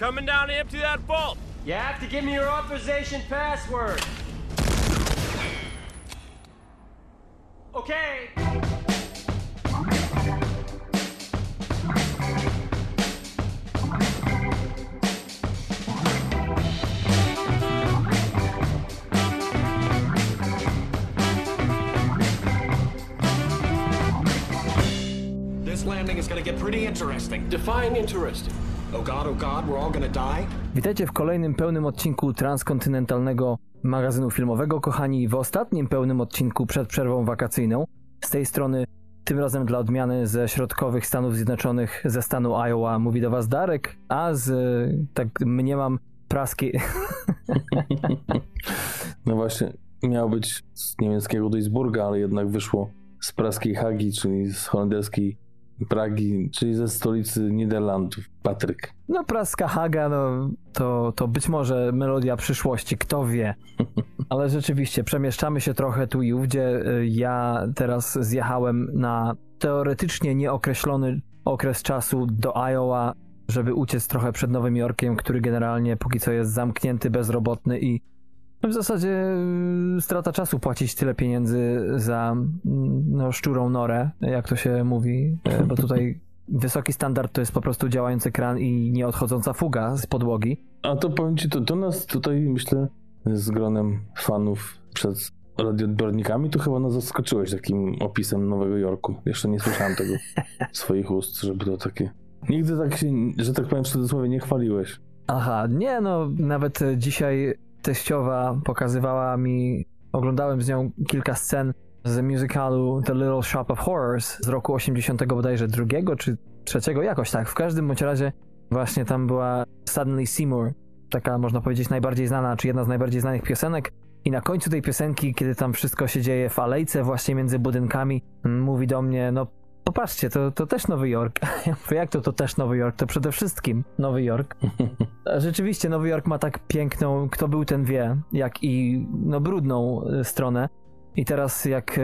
coming down to empty that vault. You have to give me your authorization password. Okay. This landing is gonna get pretty interesting. Define interesting. Oh god, oh god, we're all gonna die? Witajcie w kolejnym pełnym odcinku transkontynentalnego magazynu filmowego, kochani, w ostatnim pełnym odcinku przed przerwą wakacyjną. Z tej strony, tym razem dla odmiany ze środkowych Stanów Zjednoczonych, ze stanu Iowa, mówi do Was Darek, a z, tak mniemam, praskiej... No właśnie, miał być z niemieckiego Duisburga, ale jednak wyszło z praskiej Hagi, czyli z holenderskiej Pragi, czyli ze stolicy Niderlandów. Patryk. No, praska Haga, no, to, to być może melodia przyszłości, kto wie. Ale rzeczywiście, przemieszczamy się trochę tu i ówdzie. Ja teraz zjechałem na teoretycznie nieokreślony okres czasu do Iowa, żeby uciec trochę przed Nowym Jorkiem, który generalnie póki co jest zamknięty, bezrobotny i w zasadzie y, strata czasu płacić tyle pieniędzy za mm, no, szczurą norę, jak to się mówi, y, bo tutaj wysoki standard to jest po prostu działający kran i nieodchodząca fuga z podłogi. A to powiem ci, to do nas tutaj, myślę, z gronem fanów przed radioodbiornikami, to chyba nas zaskoczyłeś takim opisem Nowego Jorku. Jeszcze nie słyszałem tego swoich ust, żeby to takie... Nigdy tak się, że tak powiem w cudzysłowie, nie chwaliłeś. Aha, nie no, nawet e, dzisiaj teściowa pokazywała mi, oglądałem z nią kilka scen z musicalu The Little Shop of Horrors z roku 80 bodajże drugiego czy trzeciego, jakoś tak. W każdym bądź razie właśnie tam była Suddenly Seymour, taka można powiedzieć najbardziej znana, czy jedna z najbardziej znanych piosenek. I na końcu tej piosenki, kiedy tam wszystko się dzieje w alejce właśnie między budynkami, mówi do mnie, no popatrzcie, to, to też Nowy Jork. Jak to to też Nowy Jork? To przede wszystkim Nowy Jork. Rzeczywiście Nowy Jork ma tak piękną, kto był ten wie, jak i no brudną y, stronę. I teraz jak y,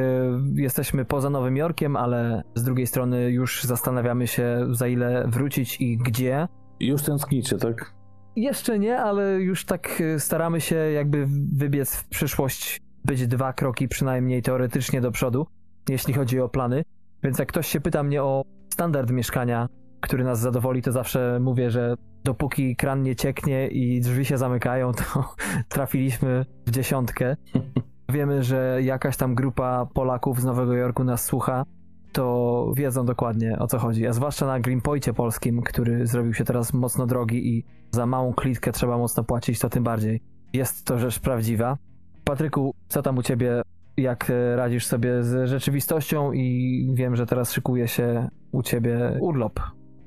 jesteśmy poza Nowym Jorkiem, ale z drugiej strony już zastanawiamy się za ile wrócić i gdzie. Już tęsknicie, tak? Jeszcze nie, ale już tak y, staramy się jakby wybiec w przyszłość, być dwa kroki przynajmniej teoretycznie do przodu, jeśli chodzi o plany. Więc jak ktoś się pyta mnie o standard mieszkania, który nas zadowoli, to zawsze mówię, że dopóki kran nie cieknie i drzwi się zamykają, to trafiliśmy w dziesiątkę. Wiemy, że jakaś tam grupa Polaków z Nowego Jorku nas słucha, to wiedzą dokładnie o co chodzi. A zwłaszcza na Greenpointie polskim, który zrobił się teraz mocno drogi i za małą klitkę trzeba mocno płacić, to tym bardziej. Jest to rzecz prawdziwa. Patryku, co tam u ciebie? Jak e, radzisz sobie z rzeczywistością i wiem, że teraz szykuje się u ciebie urlop.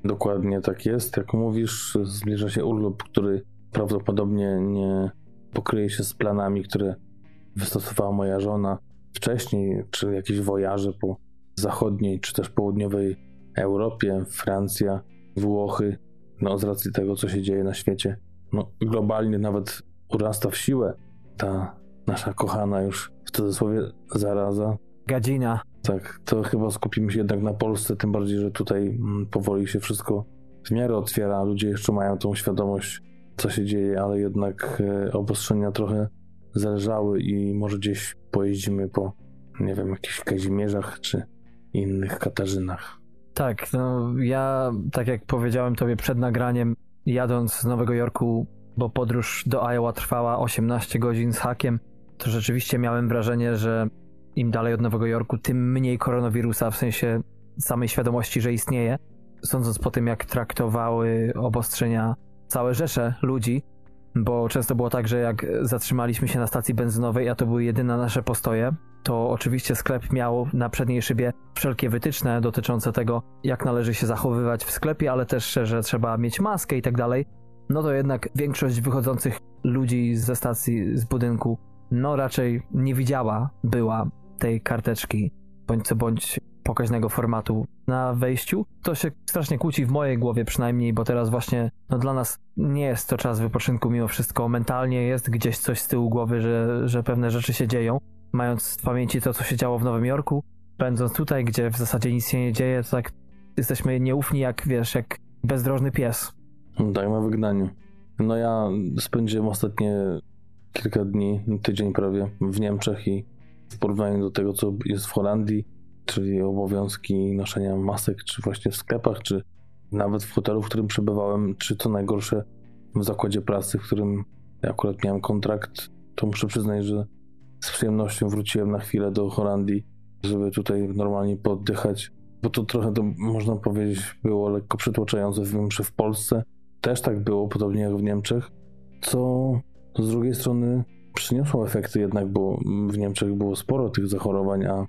Dokładnie tak jest. Jak mówisz, zbliża się urlop, który prawdopodobnie nie pokryje się z planami, które wystosowała moja żona wcześniej, czy jakieś wojaże po zachodniej, czy też południowej Europie, Francja, Włochy. No, z racji tego, co się dzieje na świecie, no, globalnie nawet urasta w siłę ta nasza kochana już w cudzysłowie zaraza, Gadzina. tak, to chyba skupimy się jednak na Polsce, tym bardziej, że tutaj mm, powoli się wszystko w miarę otwiera. Ludzie jeszcze mają tą świadomość, co się dzieje, ale jednak e, obostrzenia trochę zależały i może gdzieś pojeździmy po, nie wiem, jakichś Kazimierzach czy innych Katarzynach. Tak, no ja, tak jak powiedziałem tobie przed nagraniem, jadąc z Nowego Jorku, bo podróż do Iowa trwała 18 godzin z hakiem, to rzeczywiście miałem wrażenie, że im dalej od Nowego Jorku, tym mniej koronawirusa, w sensie samej świadomości, że istnieje. Sądząc po tym, jak traktowały obostrzenia całe rzesze ludzi, bo często było tak, że jak zatrzymaliśmy się na stacji benzynowej, a to były jedyne nasze postoje, to oczywiście sklep miał na przedniej szybie wszelkie wytyczne dotyczące tego, jak należy się zachowywać w sklepie, ale też, że trzeba mieć maskę i tak dalej. No to jednak większość wychodzących ludzi ze stacji, z budynku, no raczej nie widziała, była tej karteczki, bądź co bądź pokaźnego formatu na wejściu. To się strasznie kłóci w mojej głowie przynajmniej, bo teraz właśnie no dla nas nie jest to czas wypoczynku mimo wszystko. Mentalnie jest gdzieś coś z tyłu głowy, że, że pewne rzeczy się dzieją. Mając w pamięci to, co się działo w Nowym Jorku, będąc tutaj, gdzie w zasadzie nic się nie dzieje, to tak jesteśmy nieufni jak, wiesz, jak bezdrożny pies. Tak, na wygnaniu. No ja spędziłem ostatnie kilka dni, tydzień prawie w Niemczech i w porównaniu do tego, co jest w Holandii, czyli obowiązki noszenia masek, czy właśnie w sklepach, czy nawet w hotelu, w którym przebywałem, czy co najgorsze w zakładzie pracy, w którym akurat miałem kontrakt, to muszę przyznać, że z przyjemnością wróciłem na chwilę do Holandii, żeby tutaj normalnie poddychać, bo to trochę to można powiedzieć było lekko przytłaczające. Wiem, że w Polsce też tak było, podobnie jak w Niemczech, co z drugiej strony przyniosło efekty jednak, bo w Niemczech było sporo tych zachorowań, a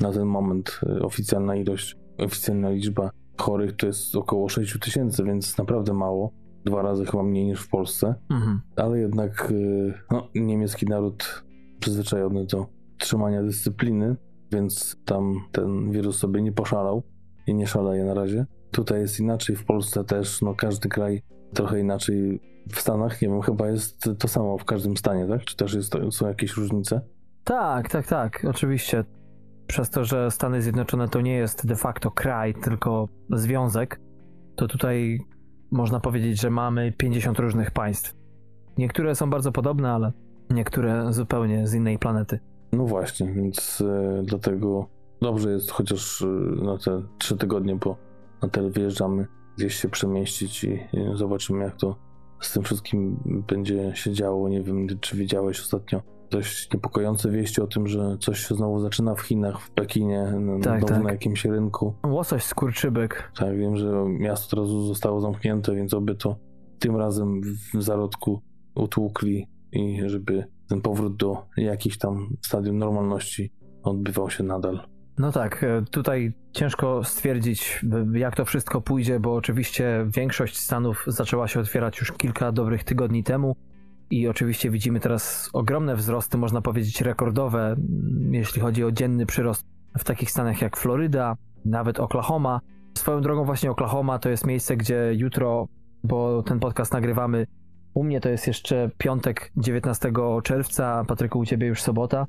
na ten moment y, oficjalna ilość, oficjalna liczba chorych to jest około 6 tysięcy, więc naprawdę mało. Dwa razy chyba mniej niż w Polsce, Mhm. ale jednak y, no, niemiecki naród przyzwyczajony do trzymania dyscypliny, więc tam ten wirus sobie nie poszalał i nie szaleje na razie. Tutaj jest inaczej, w Polsce też, no każdy kraj trochę inaczej. W Stanach, nie wiem, chyba jest to samo w każdym stanie, tak? Czy też jest, są jakieś różnice? Tak, tak, tak, oczywiście. Przez to, że Stany Zjednoczone to nie jest de facto kraj, tylko związek, to tutaj można powiedzieć, że mamy 50 różnych państw. Niektóre są bardzo podobne, ale niektóre zupełnie z innej planety. No właśnie, więc e, dlatego dobrze jest chociaż e, na te trzy tygodnie, bo na tyle wyjeżdżamy, gdzieś się przemieścić i, i zobaczymy, jak to z tym wszystkim będzie się działo. Nie wiem, czy widziałeś ostatnio dość niepokojące wieści o tym, że coś się znowu zaczyna w Chinach, w Pekinie, na, Tak, znowu tak. na jakimś rynku. Łosoś skurczybek. Tak, wiem, że miasto teraz zostało zamknięte, więc oby to tym razem w zarodku utłukli i żeby ten powrót do jakichś tam stadium normalności odbywał się nadal. No tak, e, tutaj ciężko stwierdzić, b- jak to wszystko pójdzie, bo oczywiście większość stanów zaczęła się otwierać już kilka dobrych tygodni temu i oczywiście widzimy teraz ogromne wzrosty, można powiedzieć rekordowe, mm, jeśli chodzi o dzienny przyrost w takich stanach jak Floryda, nawet Oklahoma. Swoją drogą właśnie Oklahoma to jest miejsce, gdzie jutro, bo ten podcast nagrywamy, u mnie to jest jeszcze piątek 19 czerwca, Patryku u ciebie już sobota.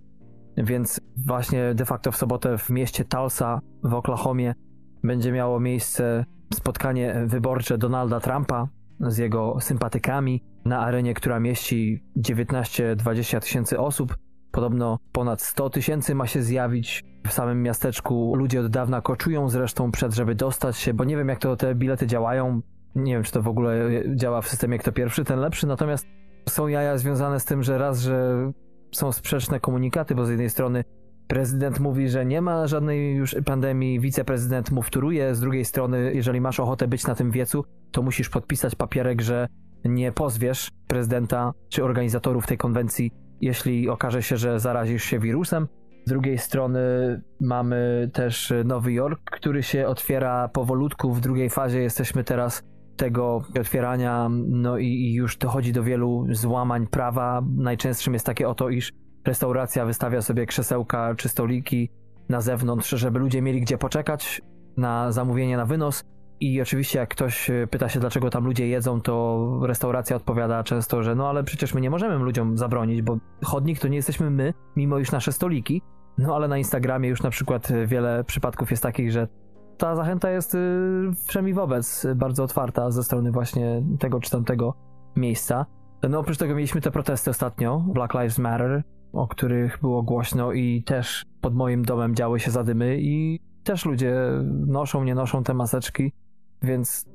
Więc właśnie de facto w sobotę w mieście Tulsa w Oklahomie będzie miało miejsce spotkanie wyborcze Donalda Trumpa z jego sympatykami na arenie, która mieści 19-20 tysięcy osób. Podobno ponad 100 tysięcy ma się zjawić w samym miasteczku. Ludzie od dawna koczują zresztą przed, żeby dostać się, bo nie wiem jak to te bilety działają. Nie wiem, czy to w ogóle działa w systemie kto pierwszy, ten lepszy. Natomiast są jaja związane z tym, że raz, że są sprzeczne komunikaty, bo z jednej strony prezydent mówi, że nie ma żadnej już pandemii, wiceprezydent mu wtóruje, z drugiej strony, jeżeli masz ochotę być na tym wiecu, to musisz podpisać papierek, że nie pozwiesz prezydenta czy organizatorów tej konwencji, jeśli okaże się, że zarazisz się wirusem. Z drugiej strony mamy też Nowy Jork, który się otwiera powolutku. W drugiej fazie jesteśmy teraz tego otwierania, no i, już dochodzi do wielu złamań prawa. Najczęstszym jest takie oto, iż restauracja wystawia sobie krzesełka czy stoliki na zewnątrz, żeby ludzie mieli gdzie poczekać na zamówienie na wynos. I oczywiście, jak ktoś y, pyta się, dlaczego tam ludzie jedzą, to restauracja odpowiada często, że no ale przecież my nie możemy ludziom zabronić, bo chodnik to nie jesteśmy my, mimo iż nasze stoliki. No ale na Instagramie już na przykład wiele przypadków jest takich, że ta zachęta jest wszemi wobec y, bardzo otwarta ze strony właśnie tego czy tamtego miejsca. No oprócz tego mieliśmy te protesty ostatnio, Black Lives Matter, o których było głośno i też pod moim domem działy się zadymy i też ludzie noszą, nie noszą te maseczki, więc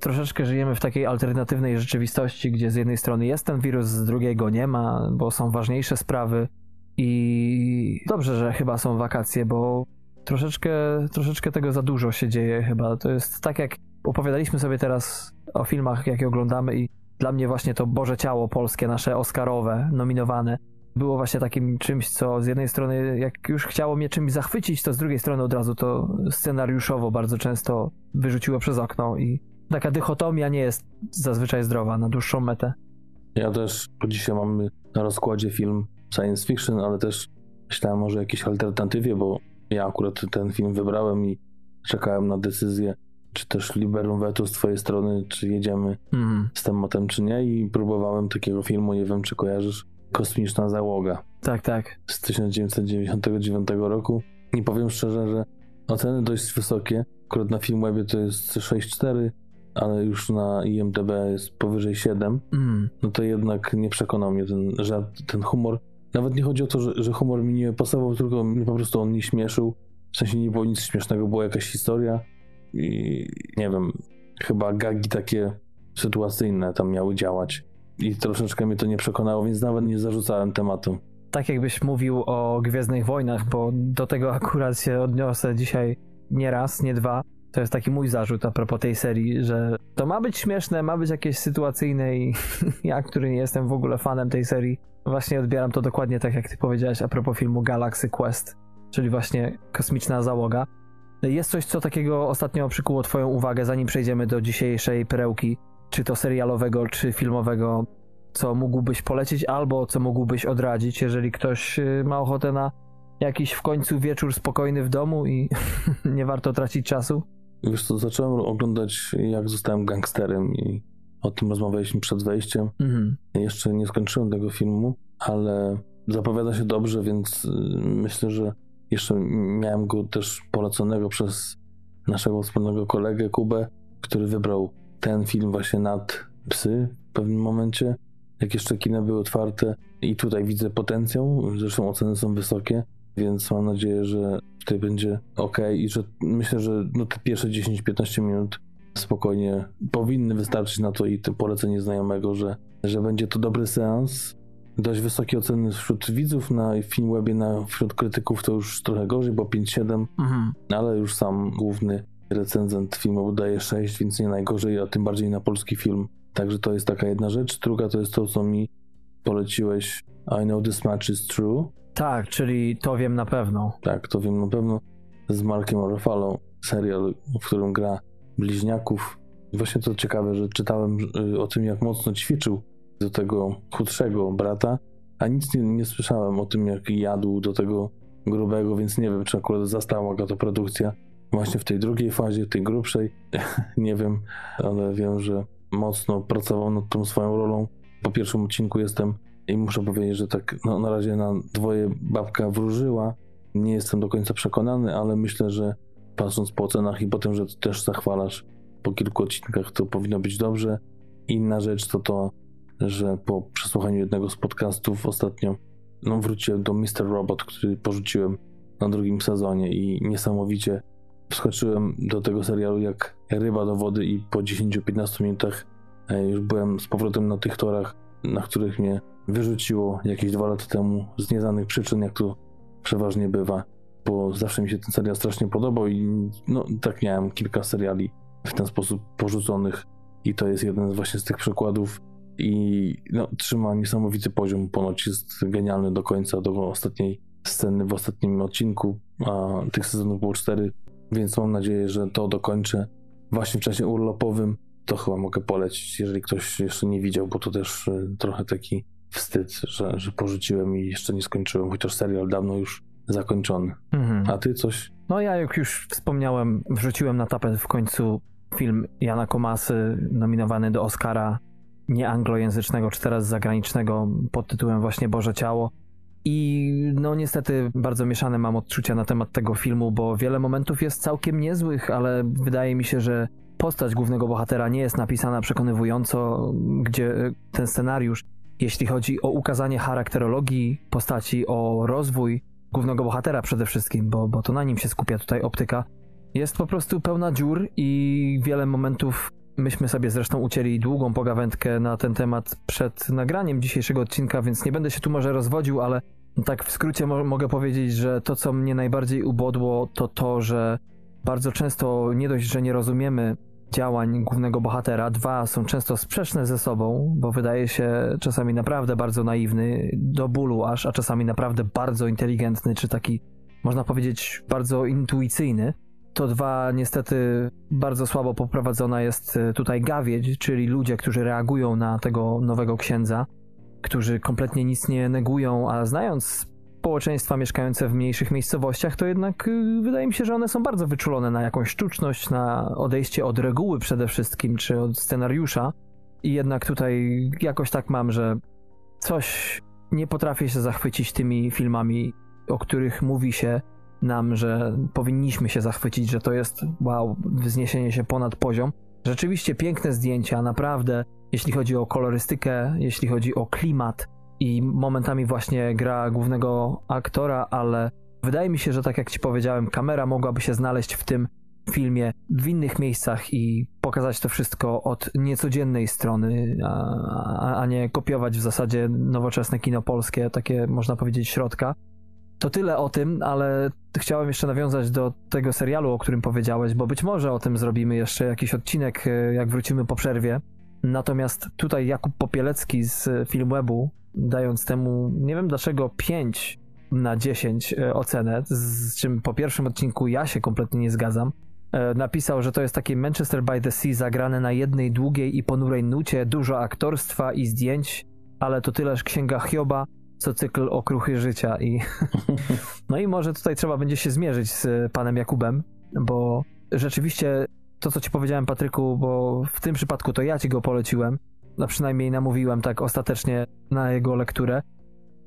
troszeczkę żyjemy w takiej alternatywnej rzeczywistości, gdzie z jednej strony jest ten wirus, z drugiej go nie ma, bo są ważniejsze sprawy i dobrze, że chyba są wakacje, bo troszeczkę, troszeczkę tego za dużo się dzieje chyba. To jest tak jak opowiadaliśmy sobie teraz o filmach, jakie oglądamy i dla mnie właśnie to Boże Ciało polskie, nasze Oscarowe, nominowane, było właśnie takim czymś, co z jednej strony jak już chciało mnie czymś zachwycić, to z drugiej strony od razu to scenariuszowo bardzo często wyrzuciło przez okno i taka dychotomia nie jest zazwyczaj zdrowa na dłuższą metę. Ja też, bo dzisiaj mamy na rozkładzie film science fiction, ale też myślałem może o jakiejś alternatywie, bo ja akurat ten film wybrałem i czekałem na decyzję, czy też liberum veto z twojej strony, czy jedziemy Mm, z tematem, czy nie i próbowałem takiego filmu, nie wiem czy kojarzysz, Kosmiczna Załoga tak, tak. z 1999 roku. I powiem szczerze, że oceny dość wysokie. Akurat na Filmwebie to jest 6,4, ale już na IMDb jest powyżej 7, Mm. no to jednak nie przekonał mnie ten żart, ten humor. Nawet nie chodzi o to, że, że humor mi nie pasował, tylko mnie po prostu on nie śmieszył. W sensie nie było nic śmiesznego, była jakaś historia i nie wiem, chyba gagi takie sytuacyjne tam miały działać. I troszeczkę mnie to nie przekonało, więc nawet nie zarzucałem tematu. Tak jakbyś mówił o Gwiezdnych Wojnach, bo do tego akurat się odniosę dzisiaj nie raz, nie dwa. To jest taki mój zarzut a propos tej serii, że to ma być śmieszne, ma być jakieś sytuacyjne i ja, który nie jestem w ogóle fanem tej serii, właśnie odbieram to dokładnie tak, jak ty powiedziałeś a propos filmu Galaxy Quest, czyli właśnie kosmiczna załoga. Jest coś, co takiego ostatnio przykuło twoją uwagę, zanim przejdziemy do dzisiejszej perełki, czy to serialowego, czy filmowego, co mógłbyś polecić, albo co mógłbyś odradzić, jeżeli ktoś y, ma ochotę na jakiś w końcu wieczór spokojny w domu i nie warto tracić czasu? Wiesz co, zacząłem oglądać jak zostałem gangsterem i o tym rozmawialiśmy przed wejściem. Mhm. Jeszcze nie skończyłem tego filmu, ale zapowiada się dobrze, więc y, myślę, że jeszcze miałem go też poleconego przez naszego wspólnego kolegę Kubę, który wybrał ten film właśnie nad psy w pewnym momencie, jak jeszcze kina były otwarte i tutaj widzę potencjał, zresztą oceny są wysokie, więc mam nadzieję, że tutaj będzie ok i że myślę, że no te pierwsze 10-15 minut spokojnie powinny wystarczyć na to i to polecenie znajomego, że, że będzie to dobry seans. Dość wysokie oceny wśród widzów na Filmwebie, na, wśród krytyków to już trochę gorzej, bo 5-7, Mhm. ale już sam główny recenzent filmu daje 6, więc nie najgorzej, a tym bardziej na polski film. Także to jest taka jedna rzecz. Druga to jest to, co mi poleciłeś. I know this match is true. Tak, czyli to wiem na pewno. Tak, to wiem na pewno. Z Markiem Ruffalo. Serial, w którym gra bliźniaków. Właśnie to ciekawe, że czytałem y, o tym, jak mocno ćwiczył do tego chudszego brata, a nic nie, nie słyszałem o tym, jak jadł do tego grubego, więc nie wiem, czy akurat zastała go to produkcja właśnie w tej drugiej fazie, tej grubszej. nie wiem, ale wiem, że mocno pracował nad tą swoją rolą. Po pierwszym odcinku jestem i muszę powiedzieć, że tak no, na razie na dwoje babka wróżyła. Nie jestem do końca przekonany, ale myślę, że patrząc po ocenach i po tym, że ty też zachwalasz po kilku odcinkach, to powinno być dobrze. Inna rzecz to to, że po przesłuchaniu jednego z podcastów ostatnio no, wróciłem do Mr. Robot, który porzuciłem na drugim sezonie i niesamowicie wskoczyłem do tego serialu jak ryba do wody i po 10-15 minutach e, już byłem z powrotem na tych torach, na których mnie wyrzuciło jakieś dwa lata temu z nieznanych przyczyn, jak to przeważnie bywa, bo zawsze mi się ten serial strasznie podobał i no tak miałem kilka seriali w ten sposób porzuconych i to jest jeden właśnie z tych przykładów i no, trzyma niesamowity poziom, ponoć jest genialny do końca, do ostatniej sceny w ostatnim odcinku, a tych sezonów było cztery, więc mam nadzieję, że to dokończę właśnie w czasie urlopowym. To chyba mogę polecić, jeżeli ktoś jeszcze nie widział, bo to też y, trochę taki wstyd, że, że porzuciłem i jeszcze nie skończyłem, chociaż serial dawno już zakończony. Mhm. A ty coś? No ja jak już wspomniałem, wrzuciłem na tapet w końcu film Jana Komasy nominowany do Oscara nie anglojęzycznego, czy teraz zagranicznego pod tytułem właśnie Boże Ciało. I no niestety bardzo mieszane mam odczucia na temat tego filmu, bo wiele momentów jest całkiem niezłych, ale wydaje mi się, że postać głównego bohatera nie jest napisana przekonywująco, gdzie ten scenariusz, jeśli chodzi o ukazanie charakterologii postaci, o rozwój głównego bohatera przede wszystkim, bo, bo to na nim się skupia tutaj optyka, jest po prostu pełna dziur i wiele momentów myśmy sobie zresztą ucięli długą pogawędkę na ten temat przed nagraniem dzisiejszego odcinka, więc nie będę się tu może rozwodził, ale tak w skrócie mo mogę powiedzieć, że to co mnie najbardziej ubodło to to, że bardzo często nie dość, że nie rozumiemy działań głównego bohatera, dwa są często sprzeczne ze sobą, bo wydaje się czasami naprawdę bardzo naiwny, do bólu aż, a czasami naprawdę bardzo inteligentny, czy taki, można powiedzieć, bardzo intuicyjny. To dwa, niestety, bardzo słabo poprowadzona jest e, tutaj gawiedź, czyli ludzie, którzy reagują na tego nowego księdza, którzy kompletnie nic nie negują, a znając społeczeństwa mieszkające w mniejszych miejscowościach, to jednak y, wydaje mi się, że one są bardzo wyczulone na jakąś sztuczność, na odejście od reguły przede wszystkim, czy od scenariusza. I jednak tutaj jakoś tak mam, że coś nie potrafię się zachwycić tymi filmami, o których mówi się nam, że powinniśmy się zachwycić, że to jest wow, wzniesienie się ponad poziom. Rzeczywiście piękne zdjęcia, naprawdę, jeśli chodzi o kolorystykę, jeśli chodzi o klimat i momentami właśnie gra głównego aktora, ale wydaje mi się, że tak jak ci powiedziałem, kamera mogłaby się znaleźć w tym filmie w innych miejscach i pokazać to wszystko od niecodziennej strony, a, a nie kopiować w zasadzie nowoczesne kino polskie, takie można powiedzieć środka. To tyle o tym, ale chciałem jeszcze nawiązać do tego serialu, o którym powiedziałeś, bo być może o tym zrobimy jeszcze jakiś odcinek, e, jak wrócimy po przerwie. Natomiast tutaj Jakub Popielecki z Filmwebu, dając temu, nie wiem dlaczego, 5 na 10 e, ocenę, z czym po pierwszym odcinku ja się kompletnie nie zgadzam. E, napisał, że to jest takie Manchester by the Sea zagrane na jednej długiej i ponurej nucie, dużo aktorstwa i zdjęć, ale to tyleż księga Hioba, co cykl okruchy życia i no i może tutaj trzeba będzie się zmierzyć z panem Jakubem, bo rzeczywiście to, co ci powiedziałem, Patryku, bo w tym przypadku to ja ci go poleciłem, a przynajmniej namówiłem tak ostatecznie na jego lekturę,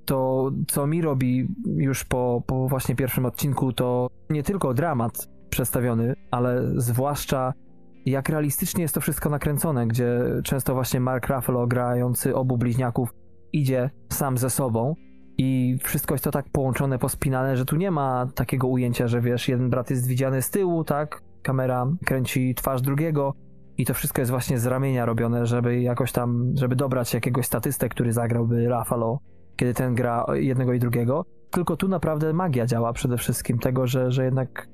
to co mi robi już po, po właśnie pierwszym odcinku, to nie tylko dramat przedstawiony, ale zwłaszcza jak realistycznie jest to wszystko nakręcone, gdzie często właśnie Mark Ruffalo grający obu bliźniaków idzie sam ze sobą i wszystko jest to tak połączone, pospinane, że tu nie ma takiego ujęcia, że wiesz, jeden brat jest widziany z tyłu, tak, kamera kręci twarz drugiego i to wszystko jest właśnie z ramienia robione, żeby jakoś tam, żeby dobrać jakiegoś statystę, który zagrałby Rafalo, kiedy ten gra jednego i drugiego. Tylko tu naprawdę magia działa przede wszystkim tego, że, że jednak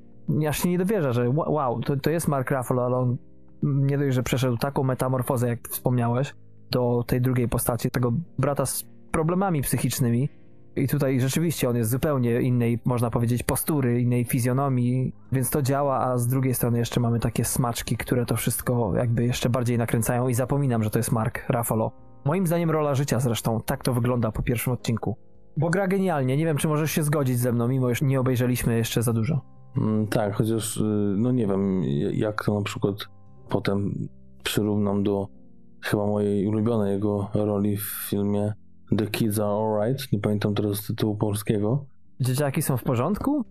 aż się nie dowierza, że wow, to, to jest Mark Ruffalo, ale on nie dość, że przeszedł taką metamorfozę, jak wspomniałeś, do tej drugiej postaci, tego brata z problemami psychicznymi. I tutaj rzeczywiście on jest zupełnie innej, można powiedzieć, postury, innej fizjonomii, więc to działa, a z drugiej strony jeszcze mamy takie smaczki, które to wszystko jakby jeszcze bardziej nakręcają i zapominam, że to jest Mark Ruffalo. Moim zdaniem rola życia zresztą, tak to wygląda po pierwszym odcinku. Bo gra genialnie, nie wiem czy możesz się zgodzić ze mną, mimo że nie obejrzeliśmy jeszcze za dużo. Mm, tak, chociaż y, no nie wiem, jak to na przykład potem przyrównam do chyba mojej ulubionej jego roli w filmie The Kids Are Alright. Nie pamiętam teraz tytułu polskiego. Dzieciaki są w porządku?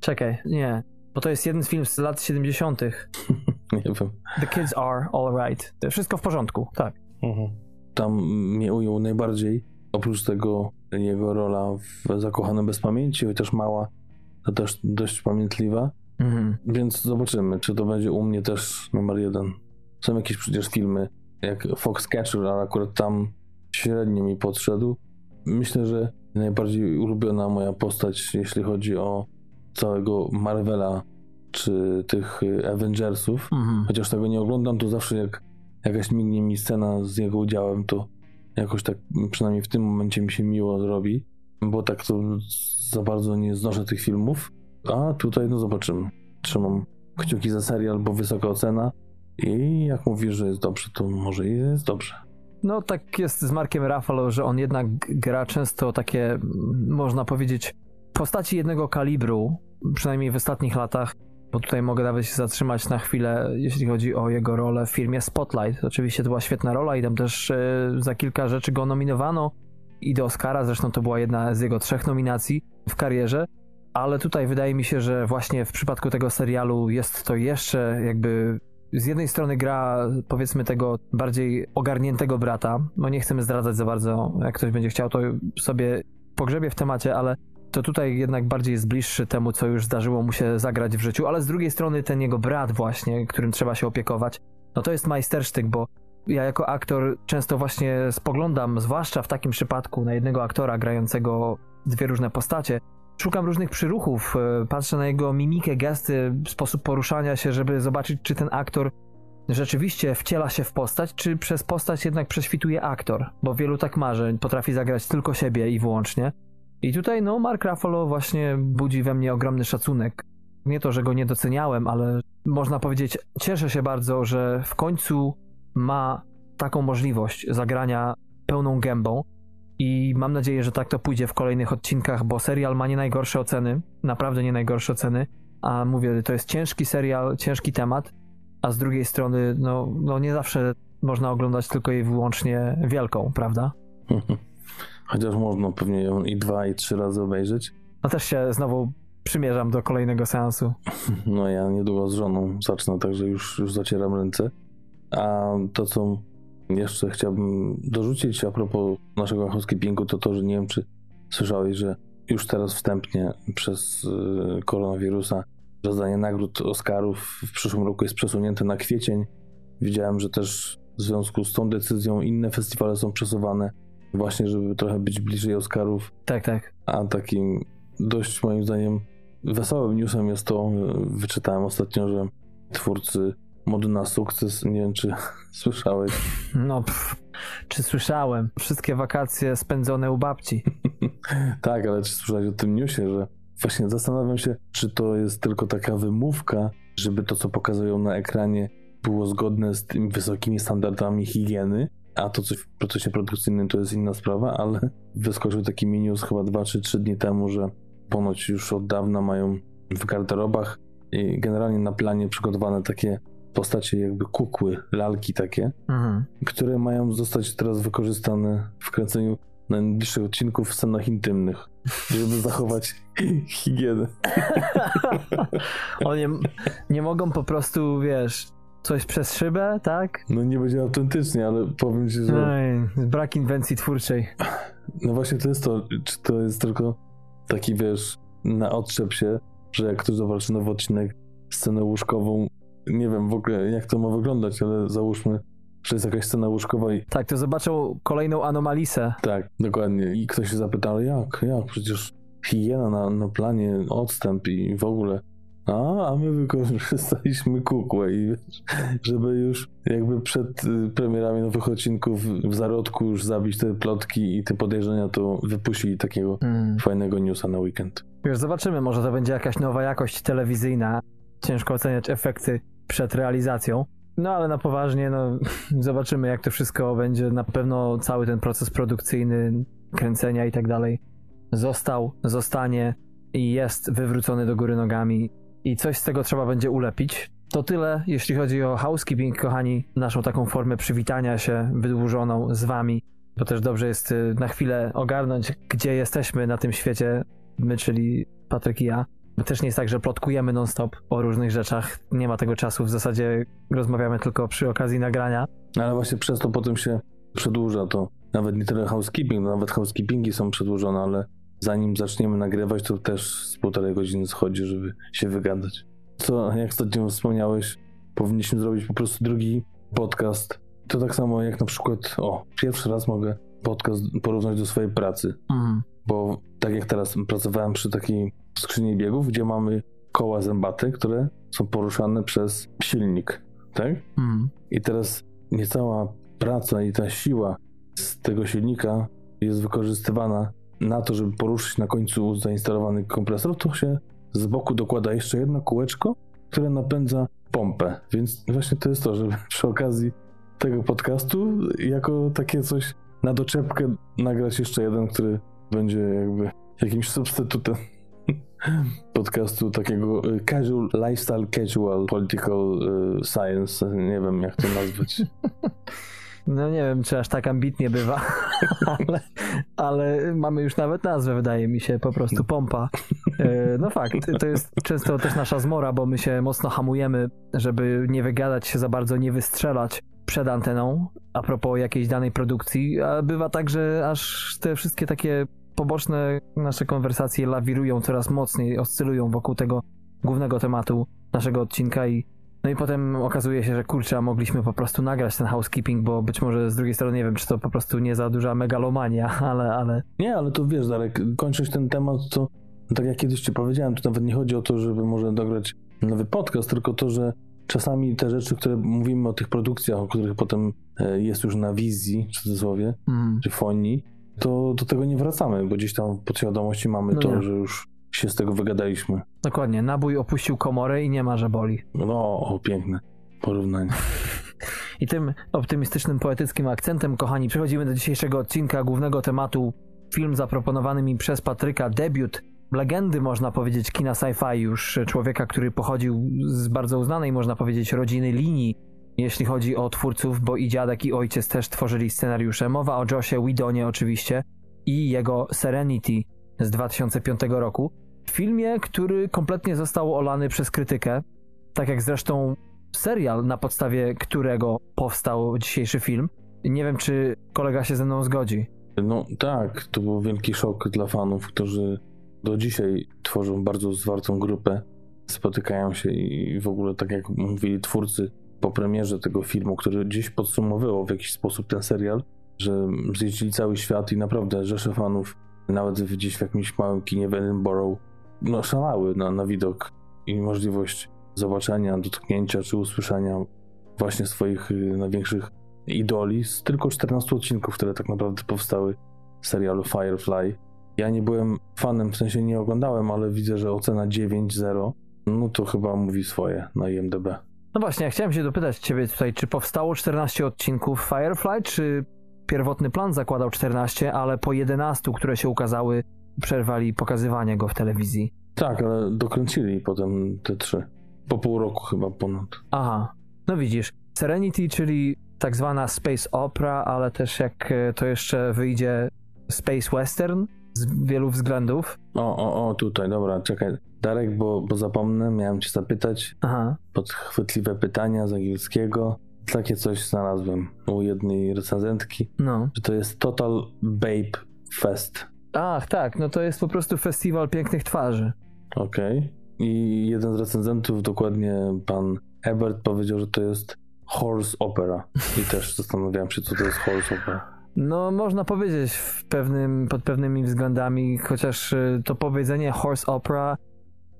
Czekaj, nie. Bo to jest jeden z filmów z lat 70. nie wiem. The Kids Are Alright. Wszystko w porządku, tak. Mhm. Tam mnie ujął najbardziej. Oprócz tego jego rola w Zakochanym bez pamięci, chociaż mała, to też dość pamiętliwa. Mhm. Więc zobaczymy, czy to będzie u mnie też numer jeden. Są jakieś przecież filmy jak Foxcatcher, ale akurat tam średnio mi podszedł. Myślę, że najbardziej ulubiona moja postać, jeśli chodzi o całego Marvela czy tych Avengersów, mhm. chociaż tego nie oglądam, to zawsze jak jakaś mignie mi scena z jego udziałem, to jakoś tak przynajmniej w tym momencie mi się miło zrobi, bo tak to za bardzo nie znoszę tych filmów, a tutaj no zobaczymy. Trzymam kciuki za serial, bo wysoka ocena i jak mówisz, że jest dobrze, to może i jest dobrze. No tak jest z Markiem Ruffalo, że on jednak gra często takie, można powiedzieć, postaci jednego kalibru, przynajmniej w ostatnich latach, bo tutaj mogę nawet się zatrzymać na chwilę, jeśli chodzi o jego rolę w filmie Spotlight. Oczywiście to była świetna rola i tam też e, za kilka rzeczy go nominowano i do Oscara, zresztą to była jedna z jego trzech nominacji w karierze, ale tutaj wydaje mi się, że właśnie w przypadku tego serialu jest to jeszcze jakby z jednej strony gra, powiedzmy, tego bardziej ogarniętego brata. No nie chcemy zdradzać za bardzo, jak ktoś będzie chciał, to sobie pogrzebie w temacie, ale to tutaj jednak bardziej jest bliższy temu, co już zdarzyło mu się zagrać w życiu, ale z drugiej strony ten jego brat właśnie, którym trzeba się opiekować, no to jest majstersztyk, bo ja jako aktor często właśnie spoglądam, zwłaszcza w takim przypadku, na jednego aktora grającego dwie różne postacie, Szukam różnych przyruchów, e, patrzę na jego mimikę, gesty, sposób poruszania się, żeby zobaczyć, czy ten aktor rzeczywiście wciela się w postać, czy przez postać jednak prześwituje aktor, bo wielu tak marzy, potrafi zagrać tylko siebie i wyłącznie. I tutaj, no, Mark Ruffalo właśnie budzi we mnie ogromny szacunek. Nie to, że go nie doceniałem, ale można powiedzieć, cieszę się bardzo, że w końcu ma taką możliwość zagrania pełną gębą. I mam nadzieję, że tak to pójdzie w kolejnych odcinkach, bo serial ma nie najgorsze oceny, naprawdę nie najgorsze oceny. A mówię, to jest ciężki serial, ciężki temat, a z drugiej strony, no, no nie zawsze można oglądać tylko i wyłącznie wielką, prawda? Chociaż można pewnie ją i dwa, i trzy razy obejrzeć. No też się znowu przymierzam do kolejnego seansu. No ja niedługo z żoną zacznę, także już, już zacieram ręce. A to, co jeszcze chciałbym dorzucić a propos naszego housekeepingu, to to, że nie wiem, czy słyszałeś, że już teraz wstępnie przez y, koronawirusa rozdanie nagród Oscarów w przyszłym roku jest przesunięte na kwiecień. Widziałem, że też w związku z tą decyzją inne festiwale są przesuwane, właśnie żeby trochę być bliżej Oscarów. Tak, tak. A takim dość moim zdaniem wesołym newsem jest to, wyczytałem ostatnio, że twórcy mody na sukces, nie wiem czy słyszałeś. No, pff, czy słyszałem? Wszystkie wakacje spędzone u babci. tak, ale czy słyszałeś o tym newsie, że właśnie zastanawiam się, czy to jest tylko taka wymówka, żeby to, co pokazują na ekranie, było zgodne z tymi wysokimi standardami higieny, a to coś w procesie produkcyjnym to jest inna sprawa, ale wyskoczył taki news chyba 2 czy 3 dni temu, że ponoć już od dawna mają w garderobach i generalnie na planie przygotowane takie postacie jakby kukły, lalki takie, mhm. które mają zostać teraz wykorzystane w kręceniu najbliższych odcinków w scenach intymnych, żeby zachować higienę. Oni nie mogą po prostu, wiesz, coś przez szybę, tak? No nie będzie autentycznie, ale powiem ci, że... Ej, brak inwencji twórczej. No właśnie to jest to, czy to jest tylko taki, wiesz, na odczep się, że jak ktoś zobaczy nowy odcinek, scenę łóżkową, nie wiem w ogóle jak to ma wyglądać, ale załóżmy, że jest jakaś scena łóżkowa i... Tak, to zobaczą kolejną anomalisę. Tak, dokładnie. I ktoś się zapyta, ale jak, jak? Przecież higiena na, na planie, odstęp i w ogóle. A, a my wykorzystaliśmy kukłę i żeby już jakby przed y, premierami nowych odcinków w zarodku już zabić te plotki i te podejrzenia, to wypuścili takiego mm. fajnego newsa na weekend. Wiesz, zobaczymy, może to będzie jakaś nowa jakość telewizyjna. Ciężko oceniać efekty przed realizacją. No ale na poważnie, no zobaczymy jak to wszystko będzie. Na pewno cały ten proces produkcyjny, kręcenia i tak dalej został, zostanie i jest wywrócony do góry nogami i coś z tego trzeba będzie ulepić. To tyle, jeśli chodzi o housekeeping, kochani, naszą taką formę przywitania się wydłużoną z wami, bo też dobrze jest y, na chwilę ogarnąć, gdzie jesteśmy na tym świecie, my, czyli Patryk i ja. Też nie jest tak, że plotkujemy non-stop o różnych rzeczach. Nie ma tego czasu, w zasadzie rozmawiamy tylko przy okazji nagrania. Ale właśnie przez to potem się przedłuża to. Nawet nie tyle housekeeping, no nawet housekeepingi są przedłużone, ale zanim zaczniemy nagrywać, to też z półtorej godziny schodzi, żeby się wygadać. Co, jak ostatnio wspomniałeś, powinniśmy zrobić po prostu drugi podcast. To tak samo jak na przykład, o, pierwszy raz mogę podcast porównać do swojej pracy. Mhm. Bo tak jak teraz pracowałem przy takiej skrzyni biegów, gdzie mamy koła zębate, które są poruszane przez silnik, tak? Mhm. I teraz niecała praca i ta siła z tego silnika jest wykorzystywana na to, żeby poruszyć na końcu zainstalowany kompresor, to się z boku dokłada jeszcze jedno kółeczko, które napędza pompę. Więc właśnie to jest to, żeby przy okazji tego podcastu jako takie coś na doczepkę nagrać jeszcze jeden, który będzie jakby jakimś substytutem podcastu takiego y, casual, lifestyle casual, political y, science, nie wiem jak to nazwać. No nie wiem, czy aż tak ambitnie bywa, ale, ale, mamy już nawet nazwę, wydaje mi się, po prostu pompa. E, no fakt, to jest często też nasza zmora, bo my się mocno hamujemy, żeby nie wygadać się za bardzo, nie wystrzelać przed anteną a propos jakiejś danej produkcji, a bywa tak, że aż te wszystkie takie poboczne nasze konwersacje lawirują coraz mocniej, oscylują wokół tego głównego tematu naszego odcinka i no i potem okazuje się, że kurczę, mogliśmy po prostu nagrać ten housekeeping, bo być może z drugiej strony nie wiem, czy to po prostu nie za duża megalomania, ale... ale... Nie, ale to wiesz, Darek, kończąc ten temat, to tak jak kiedyś ci powiedziałem, to nawet nie chodzi o to, żeby może dograć nowy podcast, tylko to, że czasami te rzeczy, które mówimy o tych produkcjach, o których potem e, jest już na wizji, w cudzysłowie, mm. czy fonii, to do tego nie wracamy, bo gdzieś tam w podświadomości mamy no to, nie. że już się z tego wygadaliśmy. Dokładnie, nabój opuścił komorę i nie ma, że boli. No, o, piękne porównanie. I tym optymistycznym, poetyckim akcentem, kochani, przechodzimy do dzisiejszego odcinka głównego tematu. Film zaproponowany mi przez Patryka, debiut legendy, można powiedzieć, kina sci-fi już, człowieka, który pochodził z bardzo uznanej, można powiedzieć, rodziny linii, jeśli chodzi o twórców, bo i dziadek i ojciec też tworzyli scenariusze. Mowa o Joshie Widonie oczywiście i jego Serenity z 2005 roku. Filmie, który kompletnie został olany przez krytykę, tak jak zresztą serial, na podstawie którego powstał dzisiejszy film. Nie wiem, czy kolega się ze mną zgodzi. No tak, to był wielki szok dla fanów, którzy do dzisiaj tworzą bardzo zwartą grupę, spotykają się i w ogóle, tak jak mówili twórcy po premierze tego filmu, który gdzieś podsumowywał w jakiś sposób ten serial, że zjeździli cały świat i naprawdę rzesze fanów, nawet gdzieś w jakimś małym kinie w Edinburgh, no szalały na, na widok i możliwość zobaczenia, dotknięcia czy usłyszenia właśnie swoich y, największych idoli z tylko 14 odcinków, które tak naprawdę powstały w serialu Firefly. Ja nie byłem fanem, w sensie nie oglądałem, ale widzę, że ocena 9.0, no to chyba mówi swoje na IMDb. No właśnie, ja chciałem się dopytać ciebie tutaj, czy powstało 14 odcinków Firefly, czy pierwotny plan zakładał 14, ale po 11, które się ukazały, przerwali pokazywanie go w telewizji. Tak, ale dokręcili potem te trzy. Po pół roku chyba ponad. Aha, no widzisz, Serenity, czyli tak zwana space opera, ale też jak e, to jeszcze wyjdzie space western z wielu względów. O, o, o, tutaj, dobra, czekaj. Darek, bo, bo zapomnę, miałem cię zapytać. Aha, Podchwytliwe pytania z angielskiego. Takie coś znalazłem u jednej recenzentki, no. że to jest Total Babe Fest. Ach, tak, no to jest po prostu festiwal pięknych twarzy. Okej. I jeden z recenzentów, dokładnie pan Ebert, powiedział, że to jest horse opera. I też zastanawiałem się, co to jest horse opera. No, można powiedzieć w pewnym, pod pewnymi względami, chociaż y, to powiedzenie horse opera,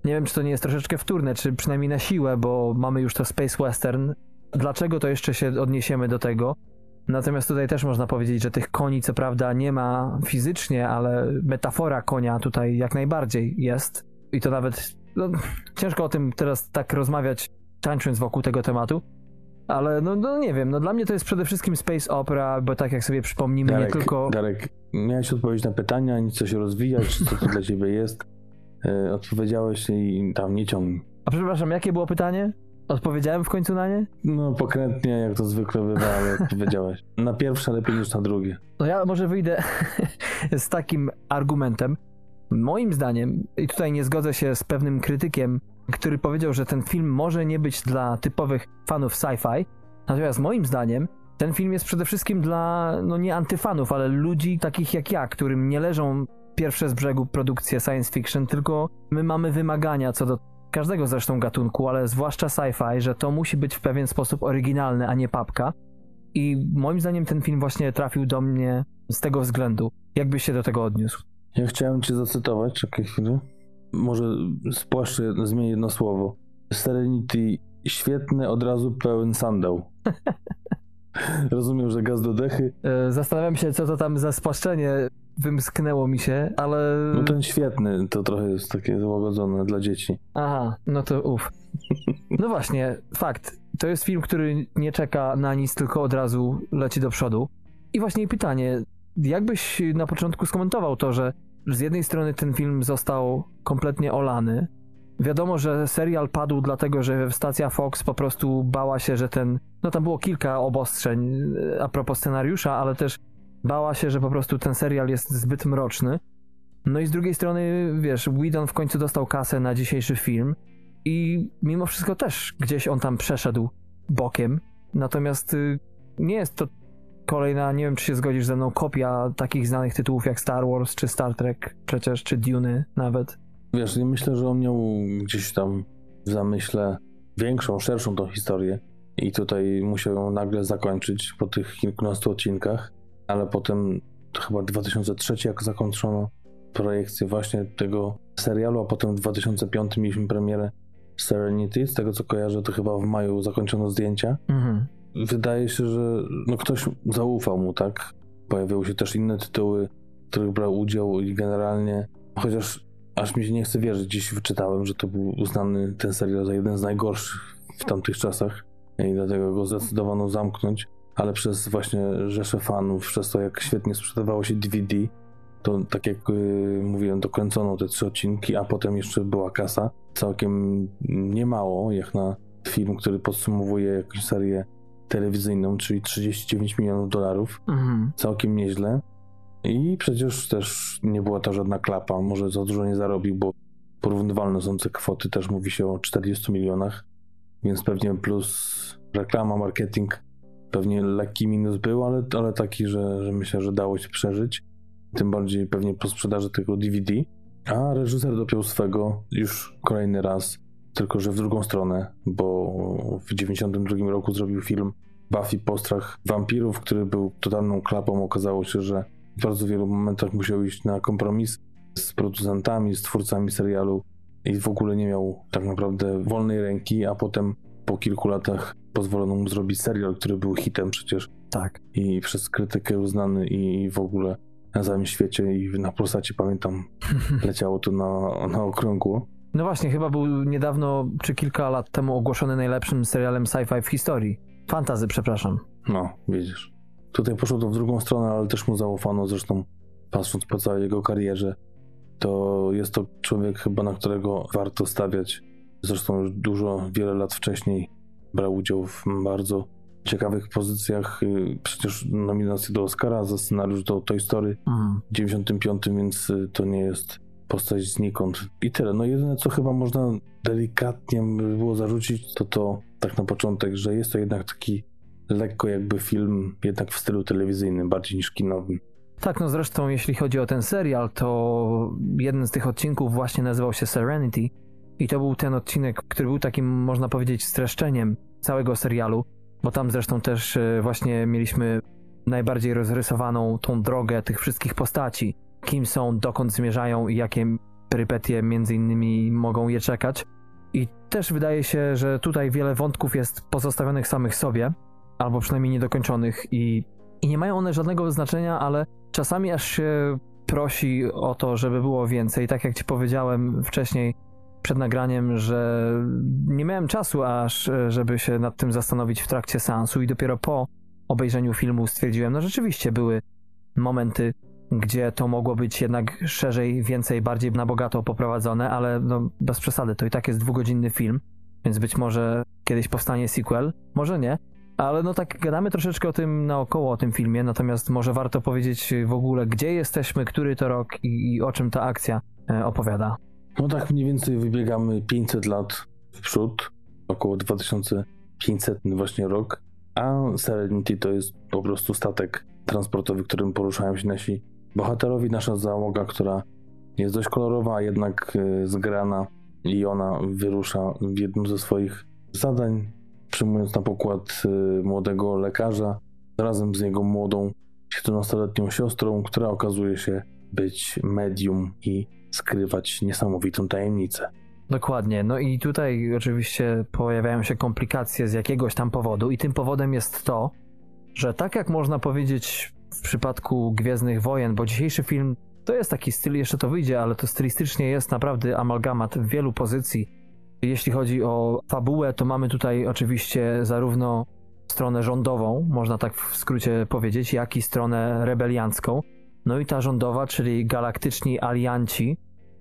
nie wiem, czy to nie jest troszeczkę wtórne, czy przynajmniej na siłę, bo mamy już to space western. Dlaczego to jeszcze się odniesiemy do tego? Natomiast tutaj też można powiedzieć, że tych koni co prawda nie ma fizycznie, ale metafora konia tutaj jak najbardziej jest. I to nawet, no, ciężko o tym teraz tak rozmawiać, tańcząc wokół tego tematu. Ale no, no nie wiem, no dla mnie to jest przede wszystkim space opera, bo tak jak sobie przypomnimy, Darek, nie tylko... Darek, miałeś odpowiedzieć na pytania, nic co się rozwijać, co to dla ciebie jest. E, odpowiedziałeś i tam nie ciągnij. A przepraszam, jakie było pytanie? Odpowiedziałem w końcu na nie? No pokrętnie, jak to zwykle bywa, ale odpowiedziałeś. Na pierwsze lepiej niż na drugie. No ja może wyjdę z takim argumentem. Moim zdaniem, i tutaj nie zgodzę się z pewnym krytykiem, który powiedział, że ten film może nie być dla typowych fanów sci-fi, natomiast moim zdaniem ten film jest przede wszystkim dla, no nie antyfanów, ale ludzi takich jak ja, którym nie leżą pierwsze z brzegu produkcje science fiction, tylko my mamy wymagania co do każdego zresztą gatunku, ale zwłaszcza sci-fi, że to musi być w pewien sposób oryginalne, a nie papka. I moim zdaniem ten film właśnie trafił do mnie z tego względu. Jakbyś się do tego odniósł? Ja chciałem cię zacytować, czekaj chwilę. Może spłaszczę, zmienię jedno słowo. Serenity świetny, od razu pełen sandał. Rozumiem, że gaz do dechy. E, Zastanawiam się, co to tam za spłaszczenie wymsknęło mi się, ale... No ten świetny to trochę jest takie złagodzone dla dzieci. Aha, no to uff. No właśnie, fakt. To jest film, który nie czeka na nic, tylko od razu leci do przodu. I właśnie pytanie, jakbyś na początku skomentował to, że z jednej strony ten film został kompletnie olany. Wiadomo, że serial padł dlatego, że stacja Fox po prostu bała się, że ten. No tam było kilka obostrzeń e, a propos scenariusza, ale też bała się, że po prostu ten serial jest zbyt mroczny. No i z drugiej strony, wiesz, Whedon w końcu dostał kasę na dzisiejszy film i mimo wszystko też gdzieś on tam przeszedł bokiem. Natomiast y, nie jest to kolejna, nie wiem czy się zgodzisz ze mną, kopia takich znanych tytułów jak Star Wars czy Star Trek przecież, czy Dune nawet. Wiesz, nie myślę, że on miał gdzieś tam w zamyśle większą, szerszą tą historię i tutaj musiał ją nagle zakończyć po tych kilkunastu odcinkach, ale potem chyba 2003 jak zakończono projekcję właśnie tego serialu, a potem w 2005 mieliśmy premierę Serenity, z tego co kojarzę to chyba w maju zakończono zdjęcia. Mhm. Wydaje się, że no ktoś zaufał mu, tak? Pojawiły się też inne tytuły, w których brał udział i generalnie, chociaż aż mi się nie chce wierzyć, dziś wyczytałem, że to był uznany ten serial za jeden z najgorszych w tamtych czasach i dlatego go zdecydowano zamknąć, ale przez właśnie rzesze fanów, przez to jak świetnie sprzedawało się DVD, to tak jak yy, mówiłem, dokręcono te trzy odcinki, a potem jeszcze była kasa. Całkiem niemało, jak na film, który podsumowuje jakąś serię telewizyjną, czyli 39 milionów dolarów. Mhm. Całkiem nieźle. I przecież też nie była to żadna klapa, może za dużo nie zarobił, bo porównywalne są te kwoty, też mówi się o 40 milionach. więc pewnie plus reklama, marketing, pewnie lekki minus był, ale, ale taki, że, że myślę, że dało się przeżyć. Tym bardziej pewnie po sprzedaży tego DVD. A reżyser dopiął swego już kolejny raz, tylko że w drugą stronę, bo w 92 roku zrobił film Buffy Postrach Wampirów, który był totalną klapą. Okazało się, że w bardzo wielu momentach musiał iść na kompromis z producentami, z twórcami serialu i w ogóle nie miał tak naprawdę wolnej ręki, a potem po kilku latach pozwolono mu zrobić serial, który był hitem przecież. Tak. I przez krytykę uznany i w ogóle na całym świecie i na Polsacie pamiętam leciało to na, na okrągło. No właśnie, chyba był niedawno, czy kilka lat temu ogłoszony najlepszym serialem sci-fi w historii. Fantazy, przepraszam. No, widzisz. Tutaj poszło to w drugą stronę, ale też mu zaufano, zresztą patrząc po całej jego karierze, to jest to człowiek chyba, na którego warto stawiać. Zresztą już dużo, wiele lat wcześniej brał udział w bardzo ciekawych pozycjach. Y, przecież nominacje do Oscara za scenariusz do Toy Story Mhm. w 95, więc y, to nie jest postać znikąd. I tyle. No jedyne, co chyba można delikatnie by było zarzucić, to to tak na początek, że jest to jednak taki lekko jakby film, jednak w stylu telewizyjnym, bardziej niż kinowym. Tak, no zresztą jeśli chodzi o ten serial, to jeden z tych odcinków właśnie nazywał się Serenity i to był ten odcinek, który był takim, można powiedzieć, streszczeniem całego serialu, bo tam zresztą też e, właśnie mieliśmy najbardziej rozrysowaną tą drogę tych wszystkich postaci, kim są, dokąd zmierzają i jakie perypetie między innymi mogą je czekać. I też wydaje się, że tutaj wiele wątków jest pozostawionych samych sobie, albo przynajmniej niedokończonych i, i nie mają one żadnego znaczenia, ale czasami aż się prosi o to, żeby było więcej. Tak jak ci powiedziałem wcześniej przed nagraniem, że nie miałem czasu aż, e, żeby się nad tym zastanowić w trakcie seansu i dopiero po obejrzeniu filmu stwierdziłem, no rzeczywiście były momenty, gdzie to mogło być jednak szerzej, więcej, bardziej na bogato poprowadzone, ale no, bez przesady, to i tak jest dwugodzinny film, więc być może kiedyś powstanie sequel, może nie, ale no tak gadamy troszeczkę o tym naokoło, o tym filmie, natomiast może warto powiedzieć w ogóle, gdzie jesteśmy, który to rok i, i o czym ta akcja e, opowiada. No tak mniej więcej wybiegamy 500 lat w przód, około 2500 właśnie rok, a Serenity to jest po prostu statek transportowy, którym poruszają się nasi bohaterowie, nasza załoga, która jest dość kolorowa, a jednak e, zgrana i ona wyrusza w jednym ze swoich zadań, przyjmując na pokład e, młodego lekarza. Razem z jego młodą 17-letnią siostrą, która okazuje się być medium i skrywać niesamowitą tajemnicę. Dokładnie. No i tutaj oczywiście pojawiają się komplikacje z jakiegoś tam powodu, i tym powodem jest to, że tak jak można powiedzieć w przypadku Gwiezdnych Wojen, bo dzisiejszy film to jest taki styl, jeszcze to wyjdzie, ale to stylistycznie jest naprawdę amalgamat wielu pozycji. Jeśli chodzi o fabułę, to mamy tutaj oczywiście zarówno stronę rządową, można tak w skrócie powiedzieć, jak i stronę rebeliancką. No i ta rządowa, czyli galaktyczni alianci,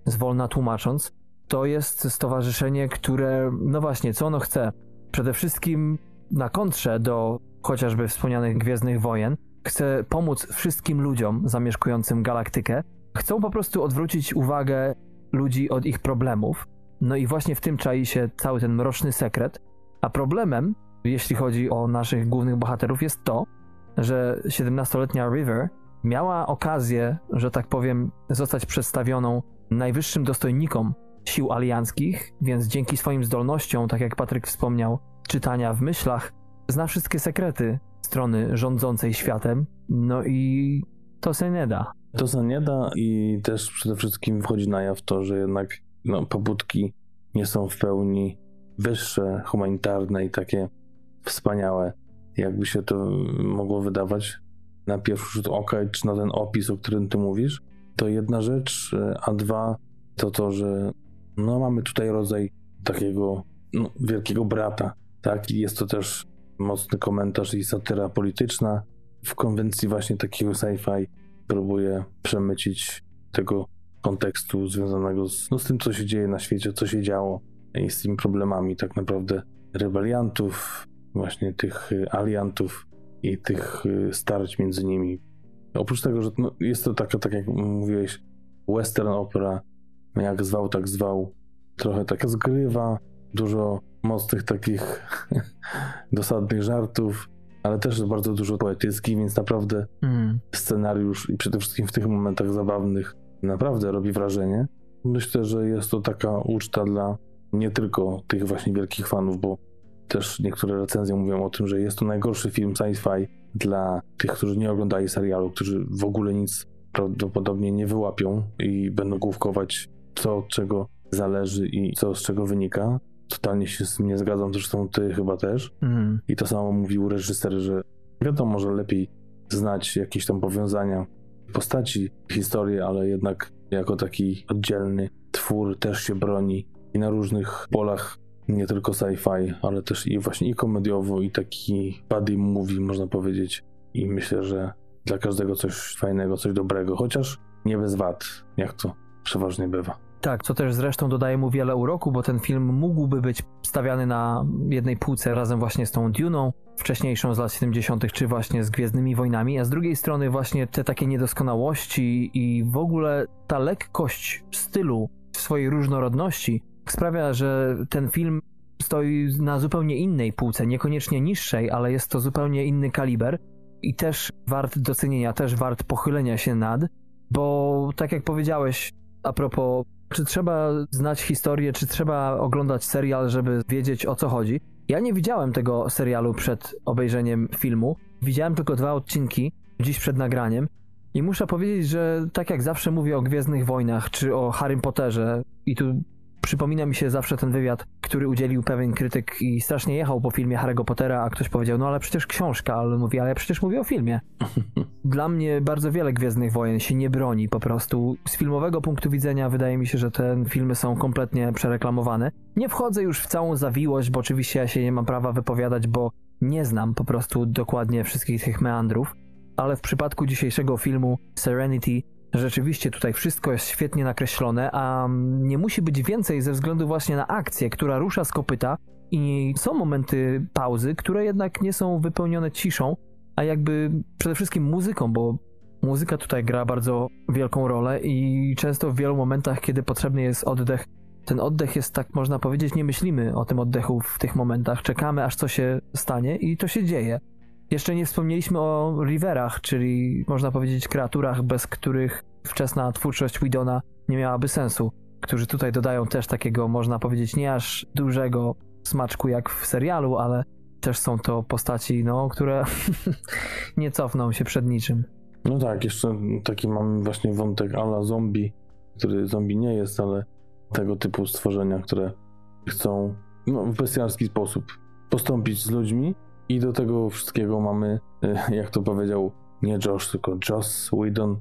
zwolna tłumacząc, to jest stowarzyszenie, które, no właśnie, co ono chce? Przede wszystkim na kontrze do chociażby wspomnianych Gwiezdnych Wojen, chce pomóc wszystkim ludziom zamieszkującym galaktykę. Chcą po prostu odwrócić uwagę ludzi od ich problemów. No i właśnie w tym czai się cały ten mroczny sekret. A problemem, jeśli chodzi o naszych głównych bohaterów, jest to, że 17-letnia River miała okazję, że tak powiem, zostać przedstawioną najwyższym dostojnikom sił alianckich, więc dzięki swoim zdolnościom, tak jak Patryk wspomniał, czytania w myślach, zna wszystkie sekrety strony rządzącej światem. No i to się nie da. To się nie da i też przede wszystkim wchodzi na jaw to, że jednak no, pobudki nie są w pełni wyższe, humanitarne i takie wspaniałe, jakby się to mogło wydawać na pierwszy rzut oka, czy na ten opis, o którym ty mówisz. To jedna rzecz, a dwa to to, że no, mamy tutaj rodzaj takiego no, wielkiego brata, tak? I jest to też mocny komentarz i satyra polityczna. W konwencji właśnie takiego sci-fi próbuje przemycić tego kontekstu związanego z, no, z tym, co się dzieje na świecie, co się działo i z tymi problemami tak naprawdę rebeliantów, właśnie tych y, aliantów i tych y, starć między nimi. Oprócz tego, że no, jest to taka, tak jak mówiłeś, western opera, jak zwał, tak zwał, trochę taka zgrywa, dużo mocnych takich dosadnych żartów, ale też bardzo dużo poetycki, więc naprawdę Mm. scenariusz i przede wszystkim w tych momentach zabawnych naprawdę robi wrażenie. Myślę, że jest to taka uczta dla nie tylko tych właśnie wielkich fanów, bo też niektóre recenzje mówią o tym, że jest to najgorszy film sci-fi dla tych, którzy nie oglądali serialu, którzy w ogóle nic prawdopodobnie nie wyłapią i będą główkować, co od czego zależy i co z czego wynika. Totalnie się z tym nie zgadzam, zresztą ty chyba też. Mm. I to samo mówił reżyser, że wiadomo, że lepiej znać jakieś tam powiązania postaci, historię, ale jednak jako taki oddzielny twór też się broni i na różnych polach, nie tylko sci-fi, ale też i właśnie i komediowo, i taki buddy movie, można powiedzieć. I myślę, że dla każdego coś fajnego, coś dobrego, chociaż nie bez wad, jak to przeważnie bywa. Tak, co też zresztą dodaje mu wiele uroku, bo ten film mógłby być stawiany na jednej półce razem właśnie z tą Duną, wcześniejszą z lat 70., czy właśnie z Gwiezdnymi Wojnami, a z drugiej strony właśnie te takie niedoskonałości i w ogóle ta lekkość stylu w swojej różnorodności sprawia, że ten film stoi na zupełnie innej półce, niekoniecznie niższej, ale jest to zupełnie inny kaliber i też wart docenienia, też wart pochylenia się nad, bo tak jak powiedziałeś a propos czy trzeba znać historię, czy trzeba oglądać serial, żeby wiedzieć o co chodzi. Ja nie widziałem tego serialu przed obejrzeniem filmu. Widziałem tylko dwa odcinki dziś przed nagraniem. I muszę powiedzieć, że tak jak zawsze mówię o Gwiezdnych Wojnach, czy o Harrym Potterze, i tu przypomina mi się zawsze ten wywiad, który udzielił pewien krytyk i strasznie jechał po filmie Harry'ego Pottera, a ktoś powiedział, no ale przecież książka, ale mówi, ale ja przecież mówię o filmie. Dla mnie bardzo wiele Gwiezdnych Wojen się nie broni po prostu. Z filmowego punktu widzenia wydaje mi się, że te filmy są kompletnie przereklamowane. Nie wchodzę już w całą zawiłość, bo oczywiście ja się nie mam prawa wypowiadać, bo nie znam po prostu dokładnie wszystkich tych meandrów, ale w przypadku dzisiejszego filmu Serenity rzeczywiście tutaj wszystko jest świetnie nakreślone, a nie musi być więcej ze względu właśnie na akcję, która rusza z kopyta i są momenty pauzy, które jednak nie są wypełnione ciszą, a jakby przede wszystkim muzyką, bo muzyka tutaj gra bardzo wielką rolę i często w wielu momentach, kiedy potrzebny jest oddech, ten oddech jest tak można powiedzieć, nie myślimy o tym oddechu w tych momentach, czekamy aż co się stanie i to się dzieje. Jeszcze nie wspomnieliśmy o Riverach, czyli można powiedzieć kreaturach, bez których wczesna twórczość Widona nie miałaby sensu, którzy tutaj dodają też takiego, można powiedzieć, nie aż dużego smaczku jak w serialu, ale też są to postaci, no, które nie cofną się przed niczym. No tak, jeszcze taki mamy właśnie wątek ala zombie, który zombie nie jest, ale tego typu stworzenia, które chcą no, w bestialski sposób postąpić z ludźmi i do tego wszystkiego mamy, e, jak to powiedział nie Josh, tylko Joss Whedon,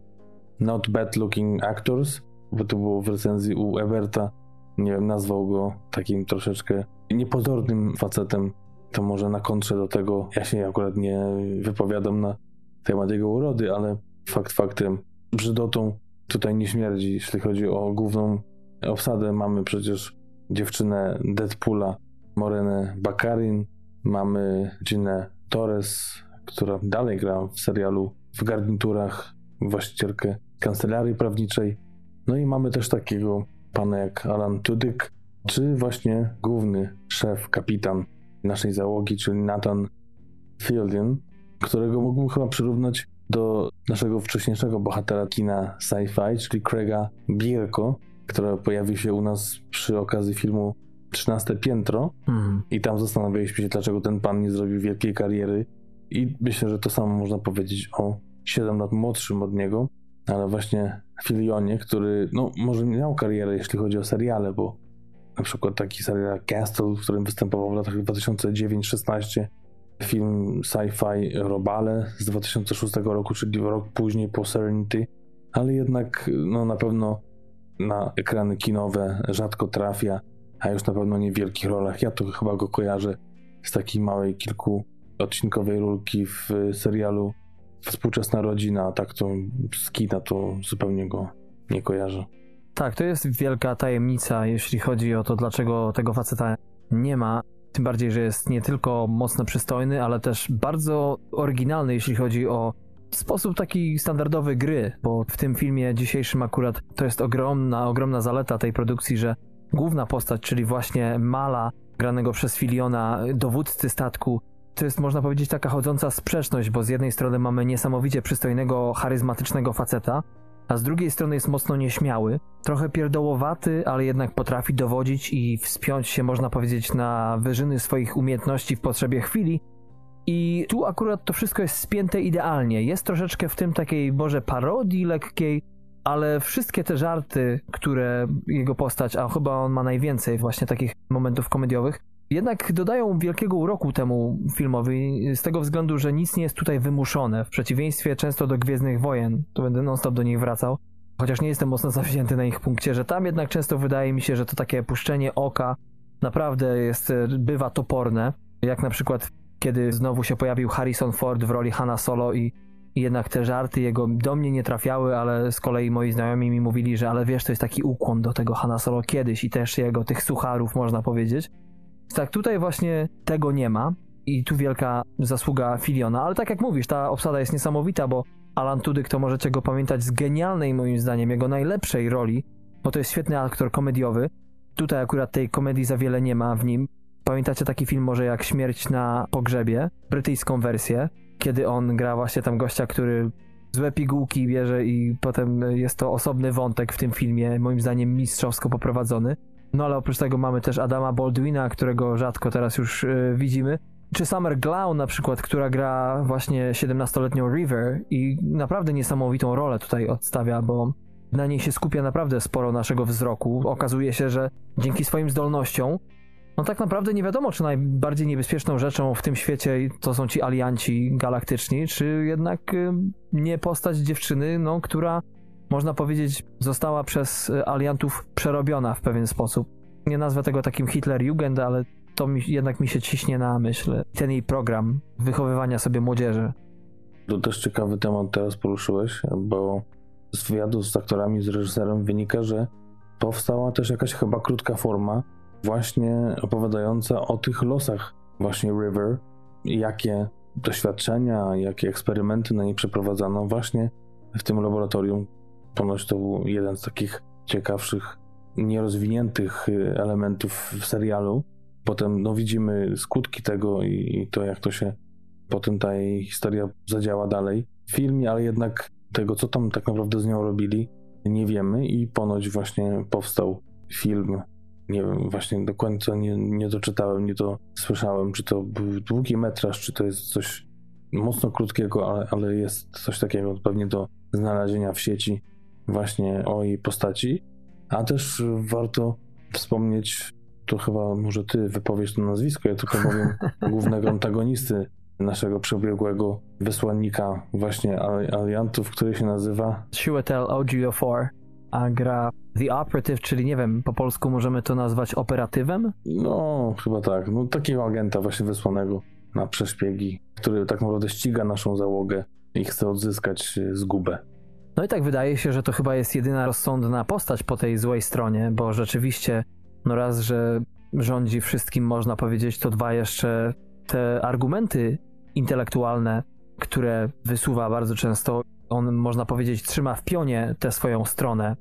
not bad looking actors, bo to było w recenzji u Eberta, nie wiem, nazwał go takim troszeczkę niepozornym facetem, to może na kontrze do tego, ja się akurat nie wypowiadam na temat jego urody, ale fakt faktem, brzydotą tutaj nie śmierdzi, jeśli chodzi o główną obsadę. Mamy przecież dziewczynę Deadpoola, Morenę Bakarin, mamy Ginę Torres, która dalej gra w serialu w garniturach, właścicielkę kancelarii prawniczej. No i mamy też takiego pana jak Alan Tudyk, czy właśnie główny szef, kapitan naszej załogi, czyli Nathan Fillion, którego mógłbym chyba przyrównać do naszego wcześniejszego bohatera kina sci-fi, czyli Craiga Bierko, który pojawił się u nas przy okazji filmu 13 Piętro Mhm. i tam zastanawialiśmy się, dlaczego ten pan nie zrobił wielkiej kariery. I myślę, że to samo można powiedzieć o 7 lat młodszym od niego, ale właśnie Filionie, który no może miał karierę, jeśli chodzi o seriale, bo na przykład taki serial Castle, w którym występował w latach 2009-16, film sci-fi Robale z 2006 roku, czyli rok później po Serenity, ale jednak no, na pewno na ekrany kinowe rzadko trafia, a już na pewno nie w wielkich rolach. Ja to chyba go kojarzę z takiej małej, kilkuodcinkowej rulki w serialu Współczesna Rodzina, a tak to z kina to zupełnie go nie kojarzę. Tak, to jest wielka tajemnica, jeśli chodzi o to, dlaczego tego faceta nie ma. Tym bardziej, że jest nie tylko mocno przystojny, ale też bardzo oryginalny, jeśli chodzi o sposób taki standardowy gry, bo w tym filmie dzisiejszym akurat to jest ogromna, ogromna zaleta tej produkcji, że główna postać, czyli właśnie Mala, granego przez Filiona, dowódcy statku. To jest, można powiedzieć, taka chodząca sprzeczność, bo z jednej strony mamy niesamowicie przystojnego, charyzmatycznego faceta, a z drugiej strony jest mocno nieśmiały, trochę pierdołowaty, ale jednak potrafi dowodzić i wspiąć się, można powiedzieć, na wyżyny swoich umiejętności w potrzebie chwili. I tu akurat to wszystko jest spięte idealnie. Jest troszeczkę w tym takiej, Boże, parodii lekkiej, ale wszystkie te żarty, które jego postać, a chyba on ma najwięcej właśnie takich momentów komediowych, jednak dodają wielkiego uroku temu filmowi z tego względu, że nic nie jest tutaj wymuszone, w przeciwieństwie często do Gwiezdnych Wojen, to będę non-stop do nich wracał, chociaż nie jestem mocno zawzięty na ich punkcie, że tam jednak często wydaje mi się, że to takie puszczenie oka naprawdę jest, bywa toporne, jak na przykład kiedy znowu się pojawił Harrison Ford w roli Hanna Solo i jednak te żarty jego do mnie nie trafiały, ale z kolei moi znajomi mi mówili, że ale wiesz, to jest taki ukłon do tego Hanna Solo kiedyś i też jego tych sucharów, można powiedzieć. Tak, tutaj właśnie tego nie ma i tu wielka zasługa Filiona, ale tak jak mówisz, ta obsada jest niesamowita, bo Alan Tudyk to możecie go pamiętać z genialnej moim zdaniem, jego najlepszej roli, bo to jest świetny aktor komediowy. Tutaj akurat tej komedii za wiele nie ma w nim. Pamiętacie taki film może jak Śmierć na pogrzebie, brytyjską wersję, kiedy on gra właśnie tam gościa, który złe pigułki bierze i potem jest to osobny wątek w tym filmie, moim zdaniem mistrzowsko poprowadzony. No ale oprócz tego mamy też Adama Baldwina, którego rzadko teraz już yy, widzimy. Czy Summer Glau na przykład, która gra właśnie 17-letnią River i naprawdę niesamowitą rolę tutaj odstawia, bo na niej się skupia naprawdę sporo naszego wzroku. Okazuje się, że dzięki swoim zdolnościom no tak naprawdę nie wiadomo, czy najbardziej niebezpieczną rzeczą w tym świecie to są ci alianci galaktyczni, czy jednak y, nie postać dziewczyny, no, która można powiedzieć została przez y, aliantów przerobiona w pewien sposób. Nie nazwę tego takim Hitler-Jugend, ale to mi, jednak mi się ciśnie na myśl. Ten jej program wychowywania sobie młodzieży. To też ciekawy temat teraz poruszyłeś, bo z wywiadu z aktorami, z reżyserem wynika, że powstała też jakaś chyba krótka forma właśnie opowiadająca o tych losach właśnie River, jakie doświadczenia, jakie eksperymenty na niej przeprowadzano właśnie w tym laboratorium. Ponoć to był jeden z takich ciekawszych, nierozwiniętych y, elementów w serialu. Potem no, widzimy skutki tego i, i to, jak to się potem ta jej historia zadziała dalej w filmie, ale jednak tego, co tam tak naprawdę z nią robili, nie wiemy i ponoć właśnie powstał film nie wiem, właśnie do końca nie, nie doczytałem, nie to słyszałem, czy to był długi metraż, czy to jest coś mocno krótkiego, ale, ale jest coś takiego pewnie do znalezienia w sieci właśnie o jej postaci. A też warto wspomnieć, to chyba może ty wypowiesz to nazwisko, ja tylko powiem głównego antagonisty naszego przebiegłego wysłannika właśnie aliantów, który się nazywa Chiwetel Ejiofor a gra The Operative, czyli nie wiem, po polsku możemy to nazwać operatywem? No, chyba tak. No, takiego agenta właśnie wysłanego na przeszpiegi, który tak naprawdę ściga naszą załogę i chce odzyskać e, zgubę. No i tak wydaje się, że to chyba jest jedyna rozsądna postać po tej złej stronie, bo rzeczywiście, no raz, że rządzi wszystkim, można powiedzieć, to dwa jeszcze te argumenty intelektualne, które wysuwa bardzo często on, można powiedzieć, trzyma w pionie tę swoją stronę,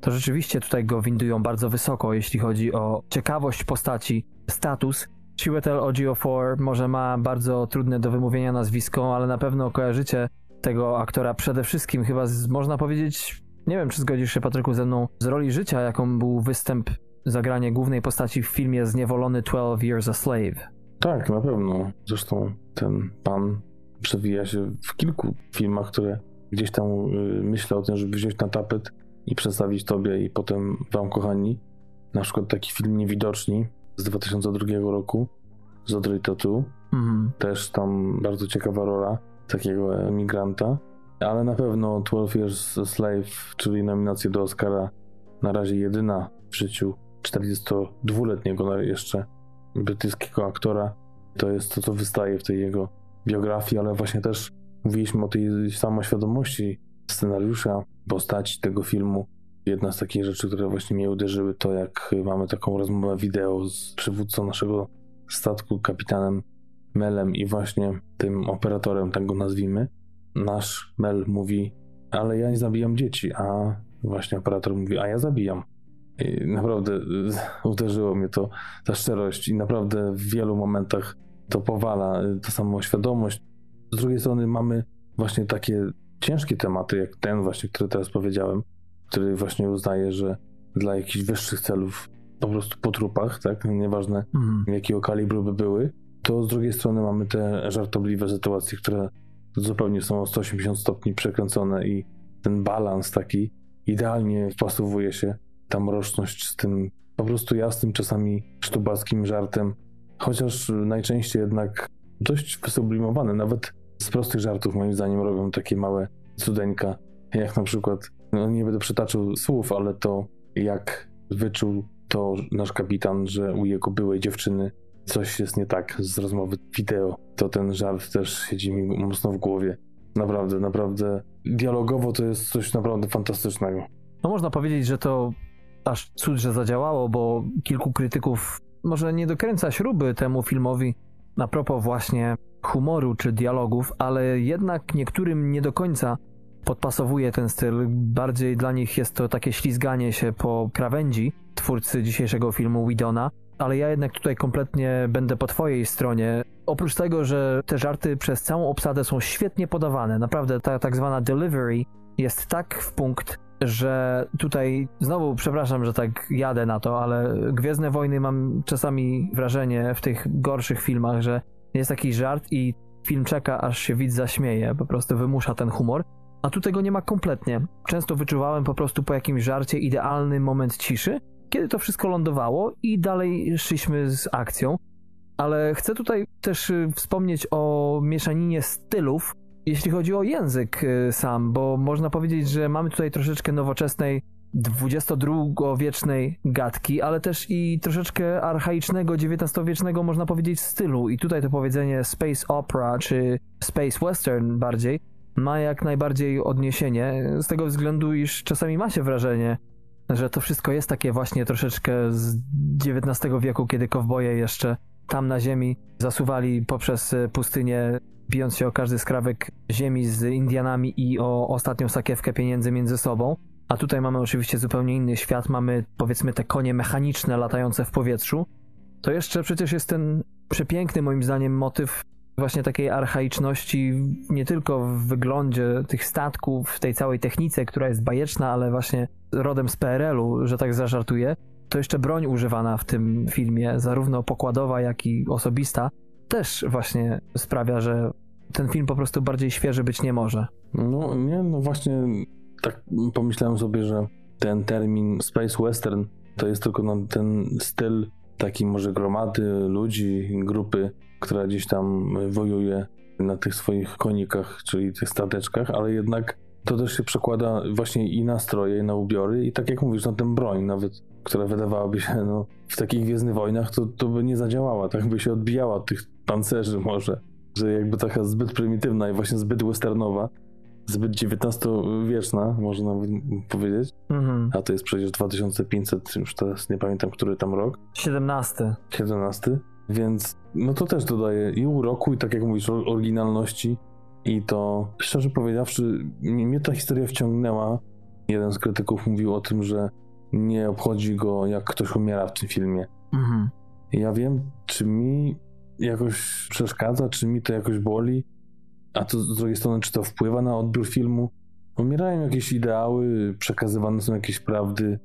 to rzeczywiście tutaj go windują bardzo wysoko, jeśli chodzi o ciekawość postaci, status. Chiwetel Ejiofor może ma bardzo trudne do wymówienia nazwisko, ale na pewno kojarzycie tego aktora przede wszystkim chyba z, można powiedzieć, nie wiem czy zgodzisz się Patryku ze mną, z roli życia, jaką był występ, zagranie głównej postaci w filmie Zniewolony 12 Years a Slave. Tak, na pewno. Zresztą ten pan przewija się w kilku filmach, które gdzieś tam y, myślę o tym, żeby wziąć na tapet i przedstawić tobie i potem wam, kochani. Na przykład taki film Niewidoczni z 2002 roku z Audrey Tautou. Mhm. Też tam bardzo ciekawa rola takiego emigranta. Ale na pewno 12 Years a Slave, czyli nominacja do Oscara, na razie jedyna w życiu 42-letniego jeszcze brytyjskiego aktora. To jest to, co wystaje w tej jego biografii, ale właśnie też Mówiliśmy o tej samoświadomości scenariusza, postaci tego filmu. Jedna z takich rzeczy, które właśnie mnie uderzyły, to jak mamy taką rozmowę wideo z przywódcą naszego statku, kapitanem Melem i właśnie tym operatorem, tak go nazwijmy. Nasz Mel mówi, ale ja nie zabijam dzieci, a właśnie operator mówi, a ja zabijam. I naprawdę uderzyło mnie to, ta szczerość i naprawdę w wielu momentach to powala, ta samoświadomość. Z drugiej strony mamy właśnie takie ciężkie tematy, jak ten właśnie, który teraz powiedziałem, który właśnie uznaje, że dla jakichś wyższych celów po prostu po trupach, tak, nieważne Mhm. jakiego kalibru by były, to z drugiej strony mamy te żartobliwe sytuacje, które zupełnie są o 180 stopni przekręcone i ten balans taki idealnie wpasowuje się ta mroczność z tym po prostu jasnym, czasami sztubackim żartem, chociaż najczęściej jednak dość wysublimowane. Nawet z prostych żartów moim zdaniem robią takie małe cudeńka, jak na przykład, no nie będę przytaczał słów, ale to jak wyczuł to nasz kapitan, że u jego byłej dziewczyny coś jest nie tak z rozmowy wideo, to ten żart też siedzi mi mocno w głowie. Naprawdę, naprawdę dialogowo to jest coś naprawdę fantastycznego. No można powiedzieć, że to aż cud, że zadziałało, bo kilku krytyków może nie dokręca śruby temu filmowi na propos właśnie humoru czy dialogów, ale jednak niektórym nie do końca podpasowuje ten styl. Bardziej dla nich jest to takie ślizganie się po krawędzi twórcy dzisiejszego filmu Widona, ale ja jednak tutaj kompletnie będę po twojej stronie. Oprócz tego, że te żarty przez całą obsadę są świetnie podawane, naprawdę ta tak zwana delivery jest tak w punkt, że tutaj znowu przepraszam, że tak jadę na to, ale Gwiezdne Wojny mam czasami wrażenie w tych gorszych filmach, że jest taki żart i film czeka, aż się widz zaśmieje, po prostu wymusza ten humor. A tu tego nie ma kompletnie. Często wyczuwałem po prostu po jakimś żarcie idealny moment ciszy, kiedy to wszystko lądowało i dalej szliśmy z akcją. Ale chcę tutaj też y, wspomnieć o mieszaninie stylów, jeśli chodzi o język y, sam, bo można powiedzieć, że mamy tutaj troszeczkę nowoczesnej, XXII-wiecznej gadki, ale też i troszeczkę archaicznego, XIX-wiecznego, można powiedzieć, stylu. I tutaj to powiedzenie space opera, czy space western bardziej, ma jak najbardziej odniesienie, z tego względu, iż czasami ma się wrażenie, że to wszystko jest takie właśnie troszeczkę z XIX wieku, kiedy kowboje jeszcze tam na ziemi zasuwali poprzez pustynię, bijąc się o każdy skrawek ziemi z Indianami i o ostatnią sakiewkę pieniędzy między sobą. A tutaj mamy oczywiście zupełnie inny świat, mamy powiedzmy te konie mechaniczne latające w powietrzu. To jeszcze przecież jest ten przepiękny moim zdaniem motyw właśnie takiej archaiczności nie tylko w wyglądzie tych statków, w tej całej technice, która jest bajeczna, ale właśnie rodem z PRL-u, że tak zażartuję, to jeszcze broń używana w tym filmie, zarówno pokładowa, jak i osobista, też właśnie sprawia, że ten film po prostu bardziej świeży być nie może. No nie, no właśnie tak pomyślałem sobie, że ten termin space western to jest tylko no, ten styl taki może gromady ludzi, grupy, która gdzieś tam wojuje na tych swoich konikach, czyli tych stateczkach, ale jednak to też się przekłada właśnie i na stroje, i na ubiory, i tak jak mówisz, na tę broń nawet, która wydawałaby się, no, w takich Gwiezdnych Wojnach to, to by nie zadziałała, tak by się odbijała od tych pancerzy może, że jakby taka zbyt prymitywna i właśnie zbyt westernowa, zbyt XIX-wieczna, można nawet powiedzieć, Mhm. a to jest przecież 2500, już teraz nie pamiętam, który tam rok, 17. 17, więc no to też dodaje i uroku, i tak jak mówisz, o- oryginalności. I to, szczerze powiedziawszy, mnie ta historia wciągnęła. Jeden z krytyków mówił o tym, że nie obchodzi go, jak ktoś umiera w tym filmie. Mhm. Ja wiem, czy mi jakoś przeszkadza, czy mi to jakoś boli, a to z drugiej strony, czy to wpływa na odbiór filmu. Umierają jakieś ideały, przekazywane są jakieś prawdy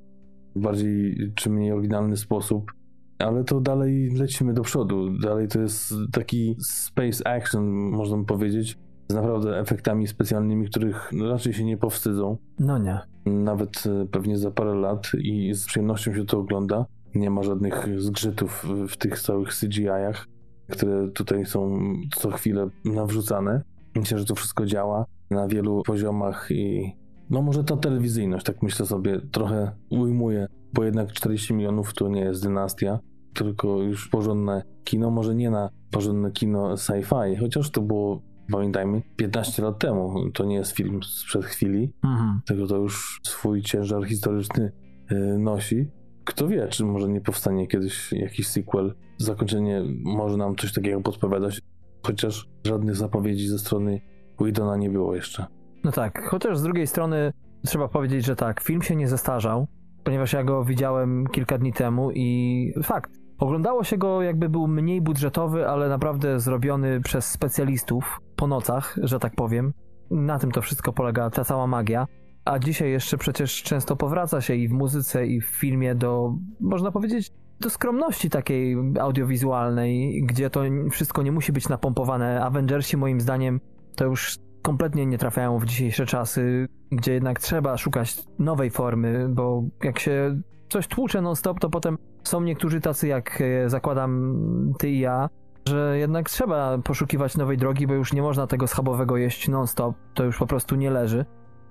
w bardziej czy mniej oryginalny sposób, ale to dalej lecimy do przodu. Dalej to jest taki space action, można powiedzieć, z naprawdę efektami specjalnymi, których raczej się nie powstydzą No nie. nawet e, pewnie za parę lat i z przyjemnością się to ogląda. Nie ma żadnych zgrzytów w tych całych CGI-ach, które tutaj są co chwilę nawrzucane. Myślę, że to wszystko działa na wielu poziomach i no może ta telewizyjność, tak myślę sobie, trochę ujmuje, bo jednak 40 milionów to nie jest dynastia, tylko już porządne kino, może nie na porządne kino sci-fi, chociaż to było, pamiętajmy, 15 lat temu. To nie jest film sprzed chwili, Mhm. tego to już swój ciężar historyczny y, nosi. Kto wie, czy może nie powstanie kiedyś jakiś sequel. Zakończenie może nam coś takiego podpowiadać, chociaż żadnych zapowiedzi ze strony Widona nie było jeszcze. No tak, chociaż z drugiej strony trzeba powiedzieć, że tak, film się nie zestarzał. ponieważ ja go widziałem kilka dni temu i fakt, oglądało się go jakby był mniej budżetowy, ale naprawdę zrobiony przez specjalistów po nocach, że tak powiem. Na tym to wszystko polega, ta cała magia. A dzisiaj jeszcze przecież często powraca się i w muzyce, i w filmie do, można powiedzieć, do skromności takiej audiowizualnej, gdzie to wszystko nie musi być napompowane. Avengersi moim zdaniem to już kompletnie nie trafiają w dzisiejsze czasy, gdzie jednak trzeba szukać nowej formy, bo jak się coś tłucze non-stop, to potem są niektórzy tacy, jak e, zakładam ty i ja, że jednak trzeba poszukiwać nowej drogi, bo już nie można tego schabowego jeść non-stop, to już po prostu nie leży.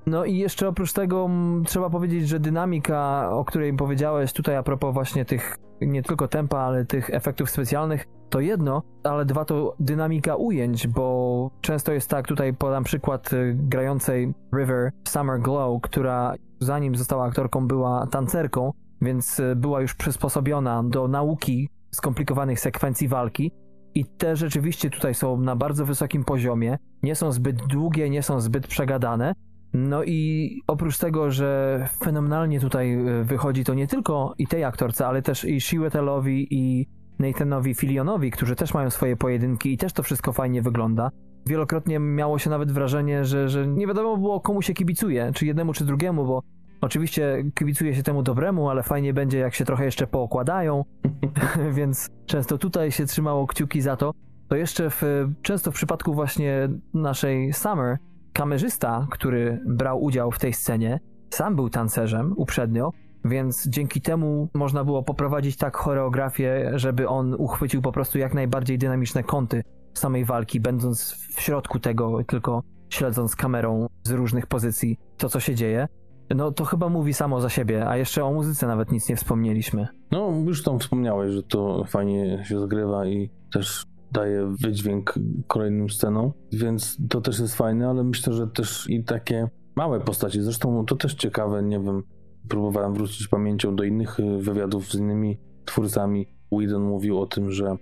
No i jeszcze oprócz tego trzeba powiedzieć, że dynamika, o której powiedziałeś tutaj a propos właśnie tych nie tylko tempa, ale tych efektów specjalnych, to jedno, ale dwa to dynamika ujęć, bo często jest tak, tutaj podam przykład y, grającej River Summer Glow, która zanim została aktorką była tancerką, więc y, była już przysposobiona do nauki skomplikowanych sekwencji walki. I te rzeczywiście tutaj są na bardzo wysokim poziomie, nie są zbyt długie, nie są zbyt przegadane, no i oprócz tego, że fenomenalnie tutaj e, wychodzi to nie tylko i tej aktorce, ale też i Shiwetelowi i Nathanowi Filionowi, którzy też mają swoje pojedynki i też to wszystko fajnie wygląda. Wielokrotnie miało się nawet wrażenie, że, że nie wiadomo było komu się kibicuje, czy jednemu, czy drugiemu, bo oczywiście kibicuje się temu dobremu, ale fajnie będzie jak się trochę jeszcze pookładają, więc często tutaj się trzymało kciuki za to. To jeszcze w, często w przypadku właśnie naszej Summer Kamerzysta, który brał udział w tej scenie, sam był tancerzem uprzednio, więc dzięki temu można było poprowadzić tak choreografię, żeby on uchwycił po prostu jak najbardziej dynamiczne kąty samej walki, będąc w środku tego, tylko śledząc kamerą z różnych pozycji to, co się dzieje. No to chyba mówi samo za siebie, a jeszcze o muzyce nawet nic nie wspomnieliśmy. No, już tam wspomniałeś, że to fajnie się zgrywa i też daje wydźwięk kolejnym scenom, więc to też jest fajne, ale myślę, że też i takie małe postacie, zresztą to też ciekawe, nie wiem, próbowałem wrócić pamięcią do innych y, wywiadów z innymi twórcami. Whedon mówił o tym, że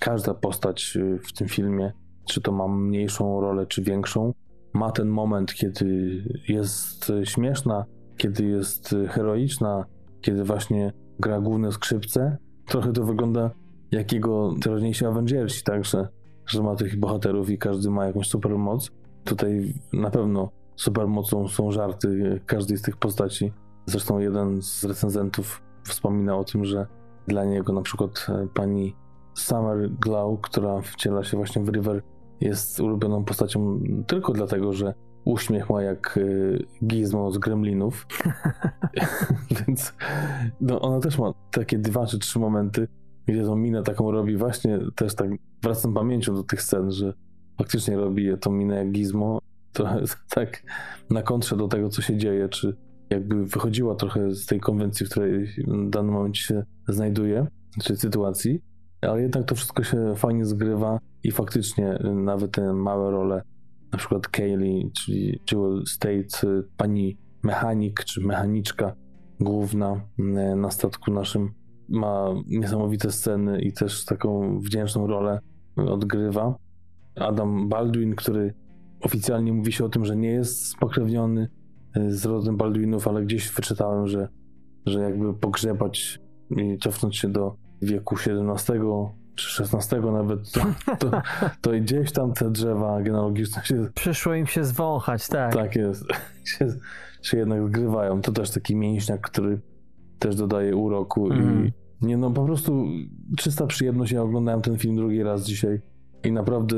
każda postać y, w tym filmie, czy to ma mniejszą rolę, czy większą, ma ten moment, kiedy jest śmieszna, kiedy jest heroiczna, kiedy właśnie gra główne skrzypce. Trochę to wygląda jak jego teraźniejsi Avengersi, także, że ma tych bohaterów i każdy ma jakąś supermoc. Tutaj na pewno supermocą są żarty każdej z tych postaci. Zresztą jeden z recenzentów wspomina o tym, że dla niego na przykład e, pani Summer Glow, która wciela się właśnie w River, jest ulubioną postacią tylko dlatego, że uśmiech ma jak e, Gizmo z Gremlinów. Więc no, ona też ma takie dwa czy trzy momenty, gdzie tą minę taką robi, właśnie też tak wracam pamięcią do tych scen, że faktycznie robi tą minę jak Gizmo, trochę tak na kontrze do tego, co się dzieje, czy jakby wychodziła trochę z tej konwencji, w której w danym momencie się znajduje, czy sytuacji, ale jednak to wszystko się fajnie zgrywa i faktycznie nawet te małe role, na przykład Kaylee, czyli Jewel State, pani mechanik, czy mechaniczka główna na statku naszym, ma niesamowite sceny i też taką wdzięczną rolę odgrywa. Adam Baldwin, który oficjalnie mówi się o tym, że nie jest spokrewniony e, z rodem Baldwinów, ale gdzieś wyczytałem, że, że jakby pogrzebać i cofnąć się do wieku XVII czy XVI nawet, to, to, to gdzieś tam te drzewa genealogiczne się... Przyszło im się zwąchać, tak. Tak jest. Się, się jednak zgrywają. To też taki mięśniak, który też dodaje uroku mm. i mhm. nie no, po prostu czysta przyjemność. Ja oglądałem ten film drugi raz dzisiaj i naprawdę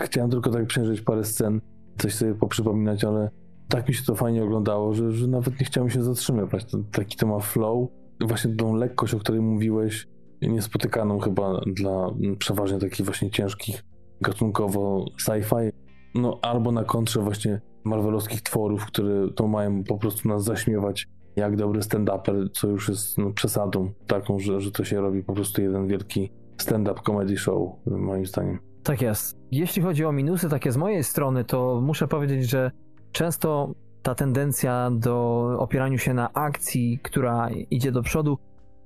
chciałem tylko tak przejrzeć parę scen, coś sobie poprzypominać, ale tak mi się to fajnie oglądało, że, że nawet nie chciałem się zatrzymywać. Taki to ma flow, właśnie tą lekkość, o której mówiłeś, niespotykaną chyba dla przeważnie takich właśnie ciężkich gatunkowo sci-fi, no albo na kontrze właśnie marvelowskich tworów, które to mają po prostu nas zaśmiewać jak dobry stand-uper, co już jest no, przesadą taką, że, że to się robi po prostu jeden wielki stand-up comedy show, moim zdaniem. Tak jest. Jeśli chodzi o minusy takie z mojej strony, to muszę powiedzieć, że często ta tendencja do opierania się na akcji, która idzie do przodu,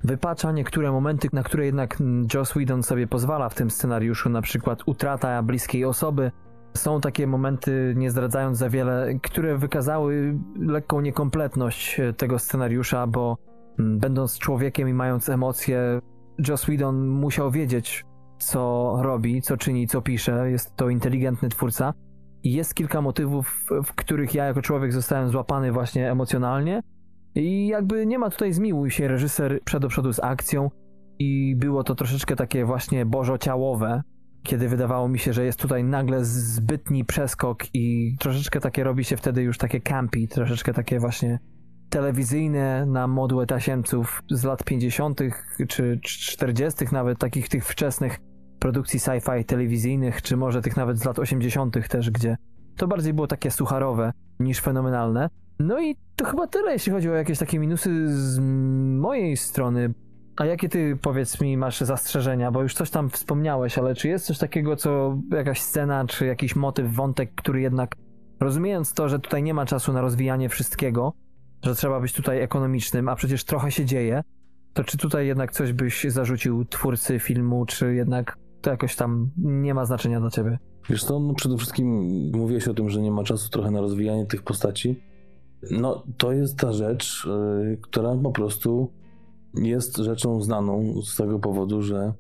wypacza niektóre momenty, na które jednak Joss Whedon sobie pozwala w tym scenariuszu, na przykład utrata bliskiej osoby, są takie momenty, nie zdradzając za wiele, które wykazały lekką niekompletność e, tego scenariusza, bo Mm, Będąc człowiekiem i mając emocje, Joss Whedon musiał wiedzieć, co robi, co czyni, co pisze. Jest to inteligentny twórca. I jest kilka motywów, w których ja jako człowiek zostałem złapany właśnie emocjonalnie. I jakby nie ma tutaj zmiłuj się reżyser przed przodu z akcją. I było to troszeczkę takie właśnie bożociałowe, kiedy wydawało mi się, że jest tutaj nagle zbytni przeskok i troszeczkę takie robi się wtedy już takie campy, troszeczkę takie właśnie telewizyjne na modłę tasiemców z lat 50. czy 40. nawet takich tych wczesnych produkcji sci-fi telewizyjnych, czy może tych nawet z lat 80. też, gdzie to bardziej było takie sucharowe niż fenomenalne. No i to chyba tyle, jeśli chodzi o jakieś takie minusy z mojej strony. A jakie ty, powiedz mi, masz zastrzeżenia? Bo już coś tam wspomniałeś, ale czy jest coś takiego, co jakaś scena, czy jakiś motyw, wątek, który jednak, rozumiejąc to, że tutaj nie ma czasu na rozwijanie wszystkiego, że trzeba być tutaj ekonomicznym, a przecież trochę się dzieje, to czy tutaj jednak coś byś zarzucił twórcy filmu, czy jednak to jakoś tam nie ma znaczenia dla ciebie? Wiesz co, no przede wszystkim mówiłeś o tym, że nie ma czasu trochę na rozwijanie tych postaci. No, to jest ta rzecz, yy, która po prostu jest rzeczą znaną z tego powodu, że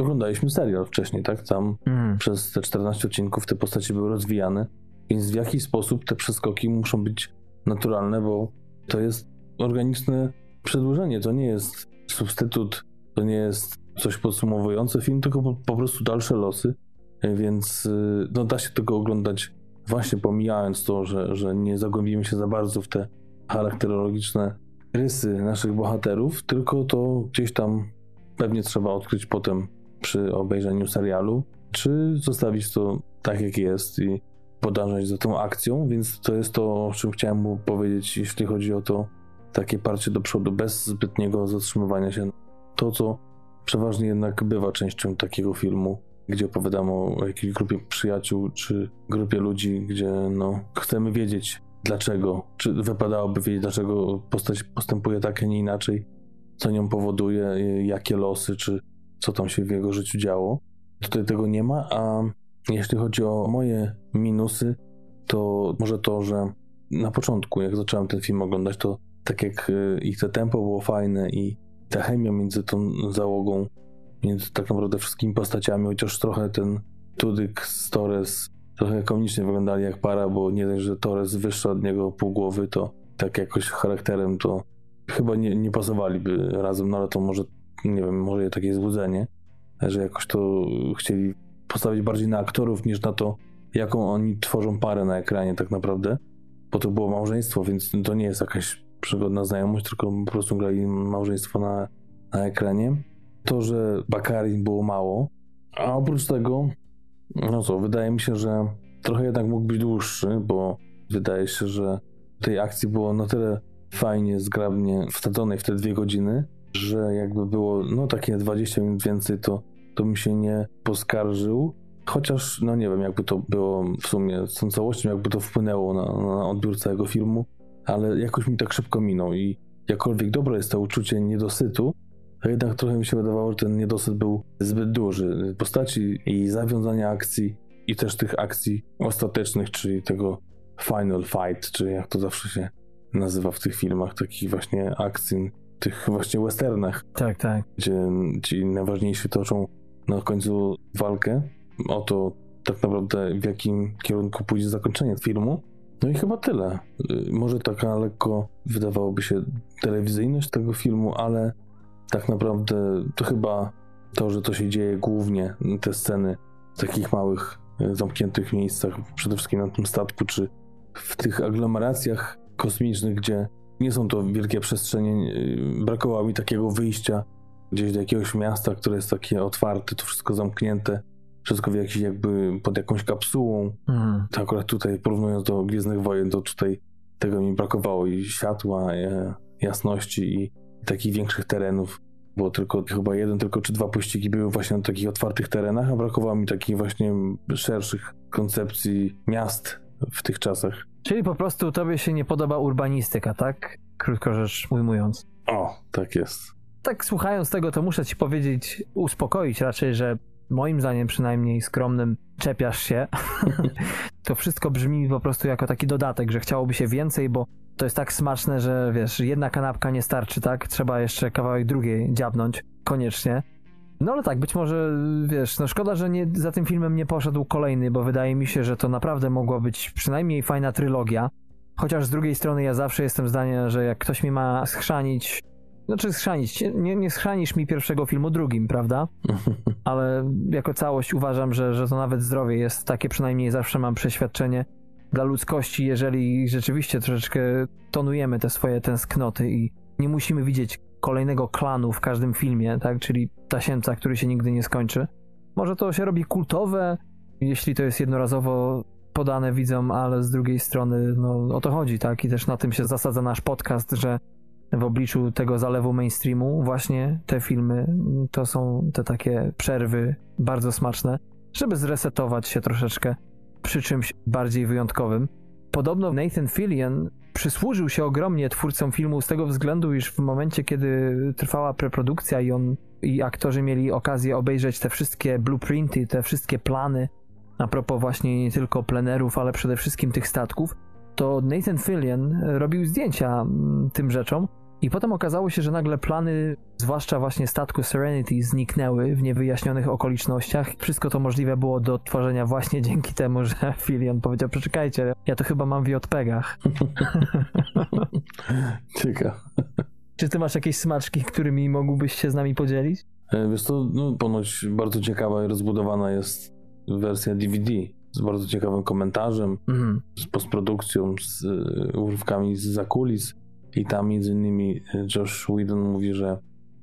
oglądaliśmy serial wcześniej, tak? Tam Mm. przez te 14 odcinków te postacie były rozwijane, więc w jakiś sposób te przeskoki muszą być naturalne, bo to jest organiczne przedłużenie, to nie jest substytut, to nie jest coś podsumowujące film, tylko po, po prostu dalsze losy, więc yy, no, da się tego oglądać właśnie pomijając to, że, że nie zagłębimy się za bardzo w te charakterologiczne rysy naszych bohaterów, tylko to gdzieś tam pewnie trzeba odkryć potem przy obejrzeniu serialu, czy zostawić to tak jak jest i podążać za tą akcją, więc to jest to, o czym chciałem mu powiedzieć, jeśli chodzi o to takie parcie do przodu, bez zbytniego zatrzymywania się. To, co przeważnie jednak bywa częścią takiego filmu, gdzie opowiadamy o jakiejś grupie przyjaciół, czy grupie ludzi, gdzie no, chcemy wiedzieć dlaczego, czy wypadałoby wiedzieć, dlaczego postać postępuje tak, a nie inaczej, co nią powoduje, jakie losy, czy co tam się w jego życiu działo. Tutaj tego nie ma, a jeśli chodzi o moje minusy, to może to, że na początku, jak zacząłem ten film oglądać, to tak jak y, i te tempo było fajne i ta chemia między tą załogą, między tak naprawdę wszystkimi postaciami, chociaż trochę ten Tudyk z Torres trochę komicznie wyglądali jak para, bo nie dość, że Torres wyższy od niego pół głowy, to tak jakoś charakterem to chyba nie, nie pasowaliby razem, no ale to może, nie wiem, może takie złudzenie, że jakoś to chcieli postawić bardziej na aktorów niż na to, jaką oni tworzą parę na ekranie tak naprawdę, bo to było małżeństwo, więc to nie jest jakaś przygodna znajomość, tylko po prostu grali małżeństwo na, na ekranie. To, że Bakarin było mało, a oprócz tego, no co, wydaje mi się, że trochę jednak mógł być dłuższy, bo wydaje się, że tej akcji było na tyle fajnie, zgrabnie wsadzonej w te dwie godziny, że jakby było no takie 20 minut więcej, to, to mi się nie poskarżył. Chociaż, no nie wiem, jakby to było w sumie z tą całością, jakby to wpłynęło na, na odbiór całego filmu, ale jakoś mi tak szybko minął i jakkolwiek dobre jest to uczucie niedosytu, to jednak trochę mi się wydawało, że ten niedosyt był zbyt duży. Postaci i zawiązania akcji i też tych akcji ostatecznych, czyli tego final fight, czy jak to zawsze się nazywa w tych filmach, takich właśnie akcji, tych właśnie westernach, Tak, tak. gdzie ci najważniejsi toczą na końcu walkę o to tak naprawdę w jakim kierunku pójdzie zakończenie filmu. No i chyba tyle. Y, Może taka lekko wydawałoby się telewizyjność tego filmu, ale tak naprawdę to chyba to, że to się dzieje głównie, te sceny w takich małych, y, zamkniętych miejscach, przede wszystkim na tym statku, czy w tych aglomeracjach kosmicznych, gdzie nie są to wielkie przestrzenie, y, brakowało mi takiego wyjścia gdzieś do jakiegoś miasta, które jest takie otwarte, to wszystko zamknięte, wszystko w jakiś jakby pod jakąś kapsułą. Mhm. To akurat tutaj porównując do Gwiezdnych Wojen, to tutaj tego mi brakowało i światła, e, jasności i takich większych terenów. Było tylko chyba jeden, tylko czy dwa pościgi były właśnie na takich otwartych terenach, a brakowało mi takich właśnie szerszych koncepcji miast w tych czasach. Czyli po prostu tobie się nie podoba urbanistyka, tak? Krótko rzecz ujmując. O, tak jest. Tak słuchając tego, to muszę ci powiedzieć, uspokoić raczej, że moim zdaniem przynajmniej skromnym czepiasz się. to wszystko brzmi po prostu jako taki dodatek, że chciałoby się więcej, bo to jest tak smaczne, że wiesz, jedna kanapka nie starczy, tak? Trzeba jeszcze kawałek drugiej dziabnąć, koniecznie. No ale tak, być może, wiesz, no szkoda, że nie, za tym filmem nie poszedł kolejny, bo wydaje mi się, że to naprawdę mogła być przynajmniej fajna trylogia. Chociaż z drugiej strony ja zawsze jestem zdania, że jak ktoś mi ma schrzanić, znaczy schrzanić, nie, nie schrzanisz mi pierwszego filmu drugim, prawda? Ale jako całość uważam, że, że to nawet zdrowie jest takie, przynajmniej zawsze mam przeświadczenie dla ludzkości, jeżeli rzeczywiście troszeczkę tonujemy te swoje tęsknoty i nie musimy widzieć kolejnego klanu w każdym filmie, tak? Czyli tasiemca, który się nigdy nie skończy. Może to się robi kultowe, jeśli to jest jednorazowo podane widzom, ale z drugiej strony no, o to chodzi, tak? I też na tym się zasadza nasz podcast, że w obliczu tego zalewu mainstreamu właśnie te filmy to są te takie przerwy bardzo smaczne, żeby zresetować się troszeczkę przy czymś bardziej wyjątkowym. Podobno Nathan Fillion przysłużył się ogromnie twórcom filmu z tego względu, iż w momencie, kiedy trwała preprodukcja i on i aktorzy mieli okazję obejrzeć te wszystkie blueprinty, te wszystkie plany, a propos właśnie nie tylko plenerów, ale przede wszystkim tych statków, to Nathan Fillion robił zdjęcia mm, tym rzeczom i potem okazało się, że nagle plany, zwłaszcza właśnie statku Serenity, zniknęły w niewyjaśnionych okolicznościach. Wszystko to możliwe było do odtworzenia właśnie dzięki temu, że Filion powiedział, przeczekajcie, ja to chyba mam w JPEGach. Ciekawe. Czy ty masz jakieś smaczki, którymi mógłbyś się z nami podzielić? E, wiesz to, no, ponoć bardzo ciekawa i rozbudowana jest wersja DVD z bardzo ciekawym komentarzem, Mhm. z postprodukcją, z y, urywkami z zakulis i tam między innymi y, Josh Whedon mówi, że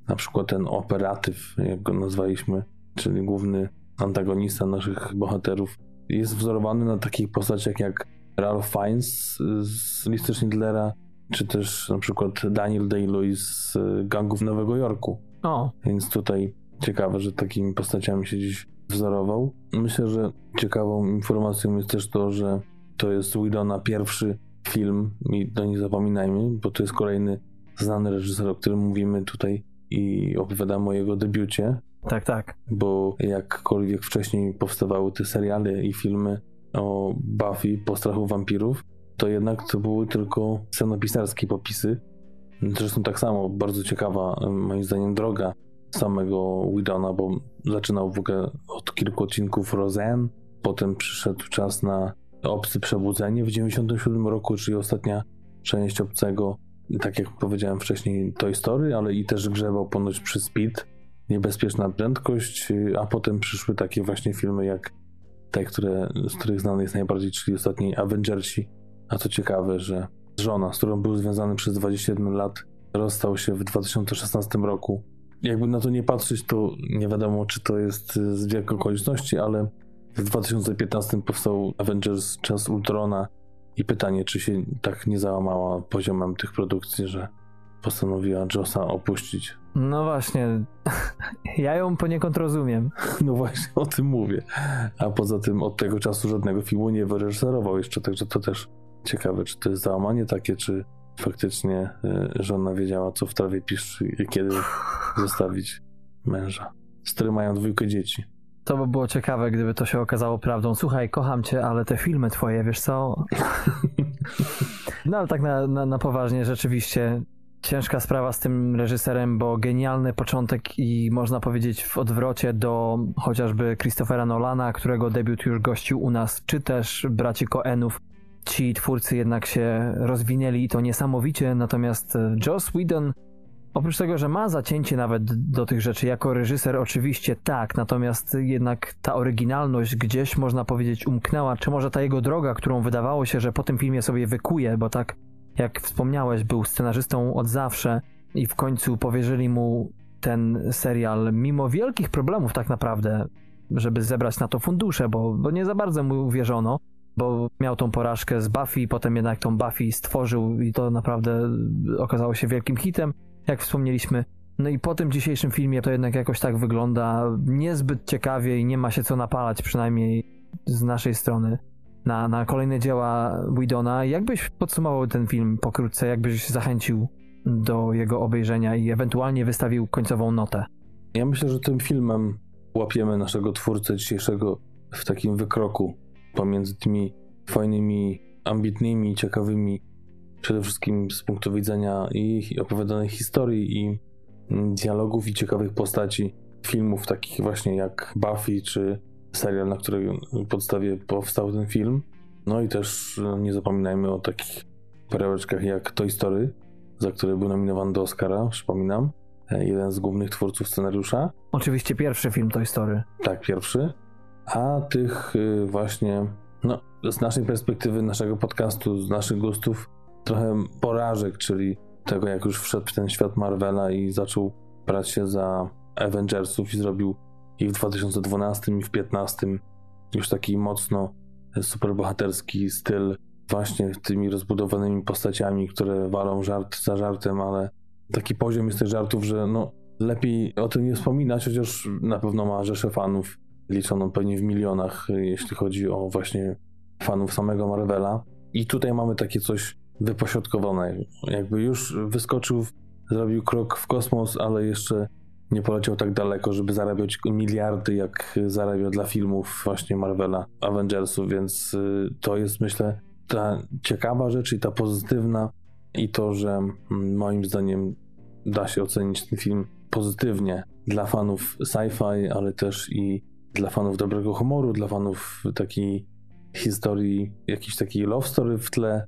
na przykład ten operatyw, jak go nazwaliśmy, czyli główny antagonista naszych bohaterów, jest wzorowany na takich postaciach jak Ralph Fiennes z listy Schindlera, czy też na przykład Daniel Day-Lewis z Gangów Nowego Jorku. O, Więc tutaj ciekawe, że takimi postaciami się dziś wzorował. Myślę, że ciekawą informacją jest też to, że to jest Widona pierwszy film i to nie zapominajmy, bo to jest kolejny znany reżyser, o którym mówimy tutaj i opowiadamy o jego debiucie, tak, tak. bo jakkolwiek wcześniej powstawały te seriale i filmy o Buffy po strachu wampirów, to jednak to były tylko scenopisarskie popisy. Zresztą tak samo, bardzo ciekawa moim zdaniem droga samego Widona, bo zaczynał w ogóle od kilku odcinków Roseanne, potem przyszedł czas na Obcy Przebudzenie w 97 roku, czyli ostatnia część Obcego, tak jak powiedziałem wcześniej Toy Story, ale i też grzebał ponoć przy Speed, Niebezpieczna Prędkość, a potem przyszły takie właśnie filmy jak te, które, z których znany jest najbardziej, czyli ostatni Avengersi. A co ciekawe, że żona, z którą był związany przez 21 lat, rozstał się w 2016 roku. Jakby na to nie patrzeć, to nie wiadomo, czy to jest z wielką okoliczności, ale w 2015 powstał Avengers Czas Ultrona i pytanie, czy się tak nie załamała poziomem tych produkcji, że postanowiła Josa opuścić. No właśnie, ja ją poniekąd rozumiem. No właśnie o tym mówię. A poza tym od tego czasu żadnego filmu nie wyreżyserował jeszcze, także to też ciekawe, czy to jest załamanie takie, czy faktycznie y, żona wiedziała, co w trawie piszczy i kiedy zostawić męża, z którym mają dwójkę dzieci. To by było ciekawe, gdyby to się okazało prawdą. Słuchaj, kocham cię, ale te filmy twoje, wiesz co? No ale tak na, na, na poważnie, rzeczywiście ciężka sprawa z tym reżyserem, bo genialny początek i można powiedzieć w odwrocie do chociażby Christophera Nolana, którego debiut już gościł u nas, czy też braci Coenów. Ci twórcy jednak się rozwinęli i to niesamowicie, natomiast Joss Whedon Oprócz tego, że ma zacięcie nawet do tych rzeczy, jako reżyser oczywiście tak, natomiast jednak ta oryginalność gdzieś można powiedzieć umknęła, czy może ta jego droga, którą wydawało się, że po tym filmie sobie wykuje, bo tak jak wspomniałeś, był scenarzystą od zawsze i w końcu powierzyli mu ten serial, mimo wielkich problemów tak naprawdę, żeby zebrać na to fundusze, bo, bo nie za bardzo mu uwierzono, bo miał tą porażkę z Buffy, potem jednak tą Buffy stworzył i to naprawdę okazało się wielkim hitem jak wspomnieliśmy. No i po tym dzisiejszym filmie to jednak jakoś tak wygląda niezbyt ciekawie i nie ma się co napalać, przynajmniej z naszej strony, na, na kolejne dzieła Widona. Jakbyś podsumował ten film pokrótce, jakbyś zachęcił do jego obejrzenia i ewentualnie wystawił końcową notę? Ja myślę, że tym filmem łapiemy naszego twórcę dzisiejszego w takim wykroku pomiędzy tymi fajnymi, ambitnymi, ciekawymi przede wszystkim z punktu widzenia i opowiadanej historii, i mm, dialogów, i ciekawych postaci filmów, takich właśnie jak Buffy, czy serial, na której podstawie powstał ten film. No i też e, nie zapominajmy o takich perełeczkach jak Toy Story, za które był nominowany do Oscara, przypominam. E, jeden z głównych twórców scenariusza. Oczywiście pierwszy film Toy Story. Tak, pierwszy. A tych y, właśnie, no, z naszej perspektywy, naszego podcastu, z naszych gustów, trochę porażek, czyli tego, jak już wszedł w ten świat Marvela i zaczął brać się za Avengersów i zrobił i w 2012 i w 2015 już taki mocno superbohaterski styl właśnie tymi rozbudowanymi postaciami, które walą żart za żartem, ale taki poziom jest tych żartów, że no lepiej o tym nie wspominać, chociaż na pewno ma rzeszę fanów, liczoną pewnie w milionach, jeśli chodzi o właśnie fanów samego Marvela. I tutaj mamy takie coś wypośrodkowane. Jakby już wyskoczył, zrobił krok w kosmos, ale jeszcze nie poleciał tak daleko, żeby zarabiać miliardy, jak zarabia dla filmów właśnie Marvela, Avengersów, więc y, to jest myślę ta ciekawa rzecz i ta pozytywna i to, że mm, moim zdaniem da się ocenić ten film pozytywnie dla fanów sci-fi, ale też i dla fanów dobrego humoru, dla fanów takiej historii, jakiejś takiej love story w tle,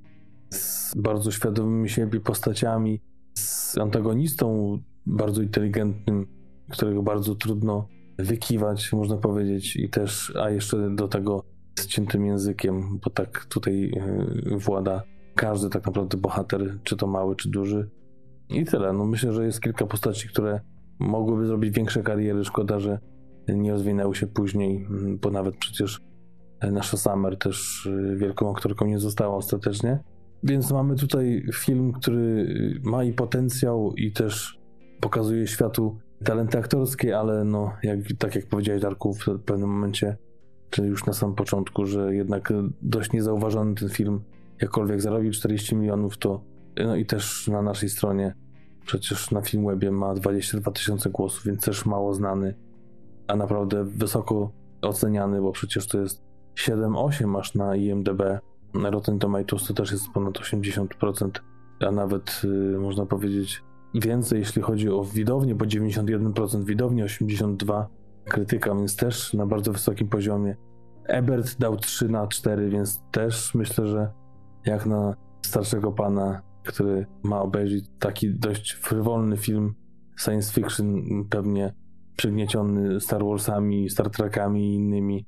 z bardzo świadomymi siebie postaciami, z antagonistą bardzo inteligentnym, którego bardzo trudno wykiwać, można powiedzieć, i też, a jeszcze do tego z ciętym językiem, bo tak tutaj e, włada każdy tak naprawdę bohater, czy to mały, czy duży. I tyle. No myślę, że jest kilka postaci, które mogłyby zrobić większe kariery. Szkoda, że nie rozwinęły się później, bo nawet przecież nasza Summer też e, wielką aktorką nie została ostatecznie. Więc mamy tutaj film, który ma i potencjał, i też pokazuje światu talenty aktorskie, ale no, jak, tak jak powiedziałeś Darku w pewnym momencie, czyli już na samym początku, że jednak dość niezauważony ten film, jakkolwiek zarobił 40 milionów, to no i też na naszej stronie, przecież na Filmwebie ma 22 tysiące głosów, więc też mało znany, a naprawdę wysoko oceniany, bo przecież to jest 7-8 aż na IMDb. Na Rotten Tomatoes to też jest ponad 80%, a nawet yy, można powiedzieć więcej, jeśli chodzi o widownię, bo 91% widowni, 82% krytyka, więc też na bardzo wysokim poziomie. Ebert dał 3 na 4, więc też myślę, że jak na starszego pana, który ma obejrzeć taki dość frywolny film science fiction, pewnie przygnieciony Star Warsami, Star Trekami i innymi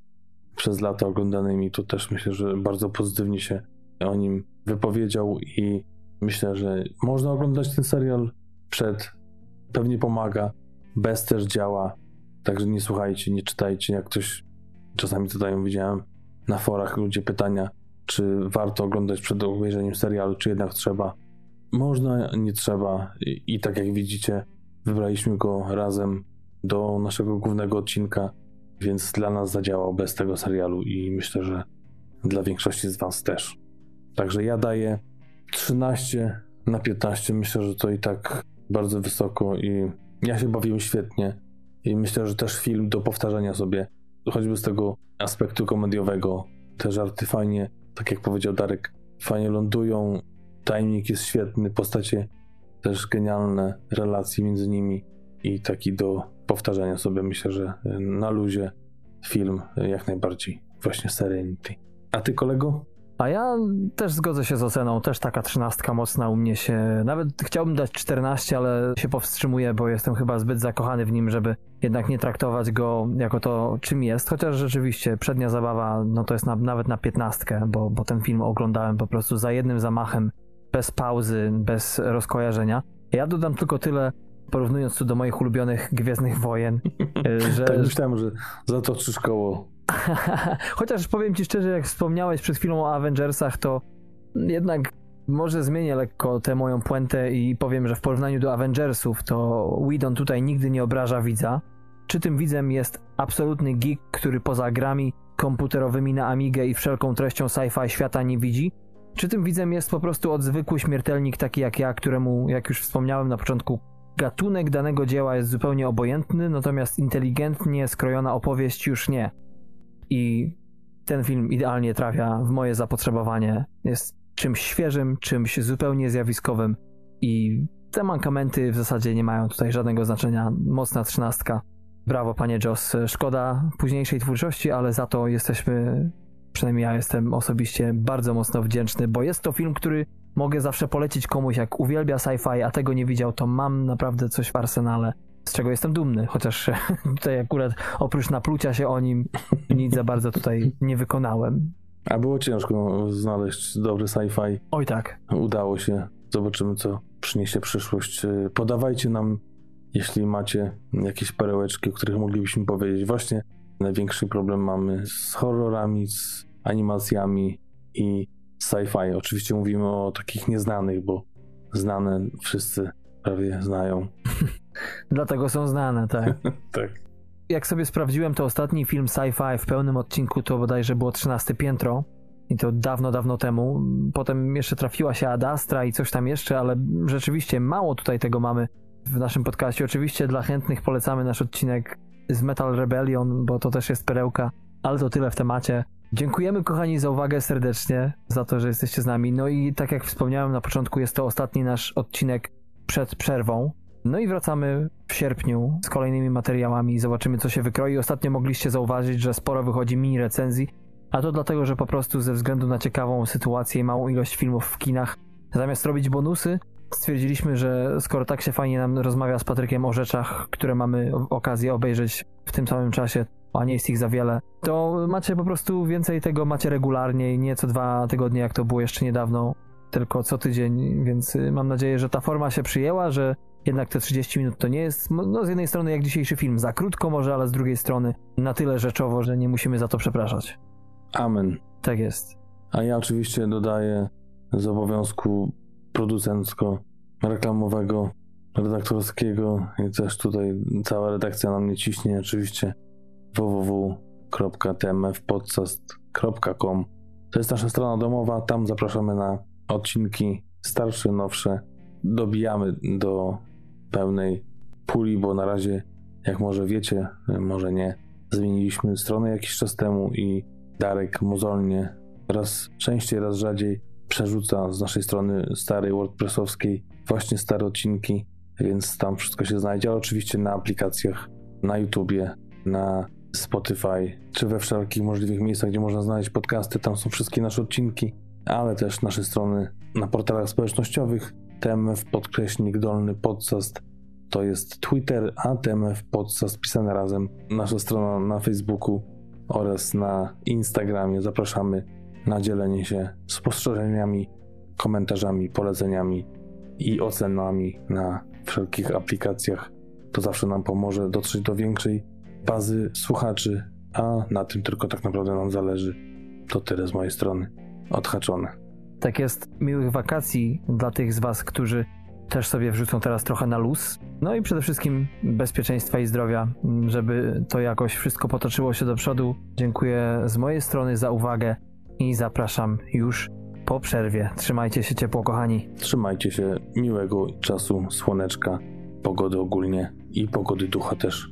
przez lata oglądanymi, to też myślę, że bardzo pozytywnie się o nim wypowiedział i myślę, że można oglądać ten serial przed, pewnie pomaga, bez też działa, także nie słuchajcie, nie czytajcie, jak ktoś czasami zadają, widziałem na forach ludzie pytania, czy warto oglądać przed obejrzeniem serialu, czy jednak trzeba. Można, nie trzeba. I, i tak jak widzicie, wybraliśmy go razem do naszego głównego odcinka, więc dla nas zadziałał bez tego serialu i myślę, że dla większości z Was też. Także ja daję 13 na 15. Myślę, że to i tak bardzo wysoko i ja się bawiłem świetnie. I myślę, że też film do powtarzania sobie, choćby z tego aspektu komediowego. Te żarty fajnie, tak jak powiedział Darek, fajnie lądują. Tajemnik jest świetny, postacie też genialne, relacje między nimi i taki do powtarzania sobie. Myślę, że na luzie film jak najbardziej. Właśnie Serenity. A ty, kolego? A ja też zgodzę się z oceną, też taka trzynastka mocna u mnie się, nawet chciałbym dać 14, ale się powstrzymuję, bo jestem chyba zbyt zakochany w nim, żeby jednak nie traktować go jako to, czym jest, chociaż rzeczywiście przednia zabawa, no to jest na, nawet na piętnastkę, bo, bo ten film oglądałem po prostu za jednym zamachem, bez pauzy, bez rozkojarzenia. Ja dodam tylko tyle, porównując tu do moich ulubionych Gwiezdnych Wojen, że... tak myślałem, że zatoczysz koło Chociaż powiem ci szczerze, jak wspomniałeś przed chwilą o Avengersach, to jednak może zmienię lekko tę moją puentę i powiem, że w porównaniu do Avengersów to Whedon tutaj nigdy nie obraża widza. Czy tym widzem jest absolutny geek, który poza grami komputerowymi na Amigę i wszelką treścią sci-fi świata nie widzi? Czy tym widzem jest po prostu odzwykły śmiertelnik taki jak ja, któremu, jak już wspomniałem na początku, gatunek danego dzieła jest zupełnie obojętny, natomiast inteligentnie skrojona opowieść już nie. I ten film idealnie trafia w moje zapotrzebowanie. Jest czymś świeżym, czymś zupełnie zjawiskowym i te mankamenty w zasadzie nie mają tutaj żadnego znaczenia. Mocna trzynastka. Brawo, panie Joss. Szkoda późniejszej twórczości, ale za to jesteśmy, przynajmniej ja jestem osobiście bardzo mocno wdzięczny, bo jest to film, który mogę zawsze polecić komuś, jak uwielbia sci-fi, a tego nie widział, to mam naprawdę coś w arsenale, z czego jestem dumny, chociaż tutaj akurat oprócz naplucia się o nim nic za bardzo tutaj nie wykonałem. A było ciężko znaleźć dobry sci-fi. Oj tak. Udało się. Zobaczymy, co przyniesie przyszłość. Podawajcie nam, jeśli macie jakieś perełeczki, o których moglibyśmy powiedzieć. Właśnie największy problem mamy z horrorami, z animacjami i sci-fi. Oczywiście mówimy o takich nieznanych, bo znane wszyscy prawie znają. Dlatego są znane, tak. tak. Jak sobie sprawdziłem, to ostatni film sci-fi w pełnym odcinku to bodajże było 13 piętro. I to dawno, dawno temu. Potem jeszcze trafiła się Adastra i coś tam jeszcze, ale rzeczywiście mało tutaj tego mamy w naszym podcaście. Oczywiście dla chętnych polecamy nasz odcinek z Metal Rebellion, bo to też jest perełka, ale to tyle w temacie. Dziękujemy kochani za uwagę serdecznie, za to, że jesteście z nami. No i tak jak wspomniałem na początku, jest to ostatni nasz odcinek przed przerwą. No i wracamy w sierpniu z kolejnymi materiałami, zobaczymy co się wykroi. Ostatnio mogliście zauważyć, że sporo wychodzi mini recenzji, a to dlatego, że po prostu ze względu na ciekawą sytuację i małą ilość filmów w kinach, zamiast robić bonusy, stwierdziliśmy, że skoro tak się fajnie nam rozmawia z Patrykiem o rzeczach, które mamy okazję obejrzeć w tym samym czasie, a nie jest ich za wiele, to macie po prostu więcej tego, macie regularnie i nie co dwa tygodnie, jak to było jeszcze niedawno, tylko co tydzień, więc y, mam nadzieję, że ta forma się przyjęła, że jednak te 30 minut to nie jest, no z jednej strony jak dzisiejszy film, za krótko może, ale z drugiej strony na tyle rzeczowo, że nie musimy za to przepraszać. Amen. Tak jest. A ja oczywiście dodaję z obowiązku producencko-reklamowego, redaktorskiego i też tutaj cała redakcja na mnie ciśnie oczywiście www.tmfpodcast.com To jest nasza strona domowa, tam zapraszamy na odcinki starsze, nowsze. Dobijamy do pełnej puli, bo na razie, jak może wiecie, może nie, zmieniliśmy stronę jakiś czas temu i Darek mozolnie raz częściej, raz rzadziej przerzuca z naszej strony starej WordPressowskiej właśnie stare odcinki, więc tam wszystko się znajdzie, oczywiście na aplikacjach, na YouTubie, na Spotify, czy we wszelkich możliwych miejscach, gdzie można znaleźć podcasty, tam są wszystkie nasze odcinki, ale też nasze strony na portalach społecznościowych, TMF podkreśnik dolny podcast, to jest Twitter, a TMF podcast pisane razem, nasza strona na Facebooku oraz na Instagramie. Zapraszamy na dzielenie się spostrzeżeniami, komentarzami, poleceniami i ocenami na wszelkich aplikacjach. To zawsze nam pomoże dotrzeć do większej bazy słuchaczy, a na tym tylko tak naprawdę nam zależy. To tyle z mojej strony. Odhaczone. Tak jest. Miłych wakacji dla tych z Was, którzy też sobie wrzucą teraz trochę na luz. No i przede wszystkim bezpieczeństwa i zdrowia, żeby to jakoś wszystko potoczyło się do przodu. Dziękuję z mojej strony za uwagę i zapraszam już po przerwie. Trzymajcie się ciepło, kochani. Trzymajcie się miłego czasu, słoneczka, pogody ogólnie i pogody ducha też.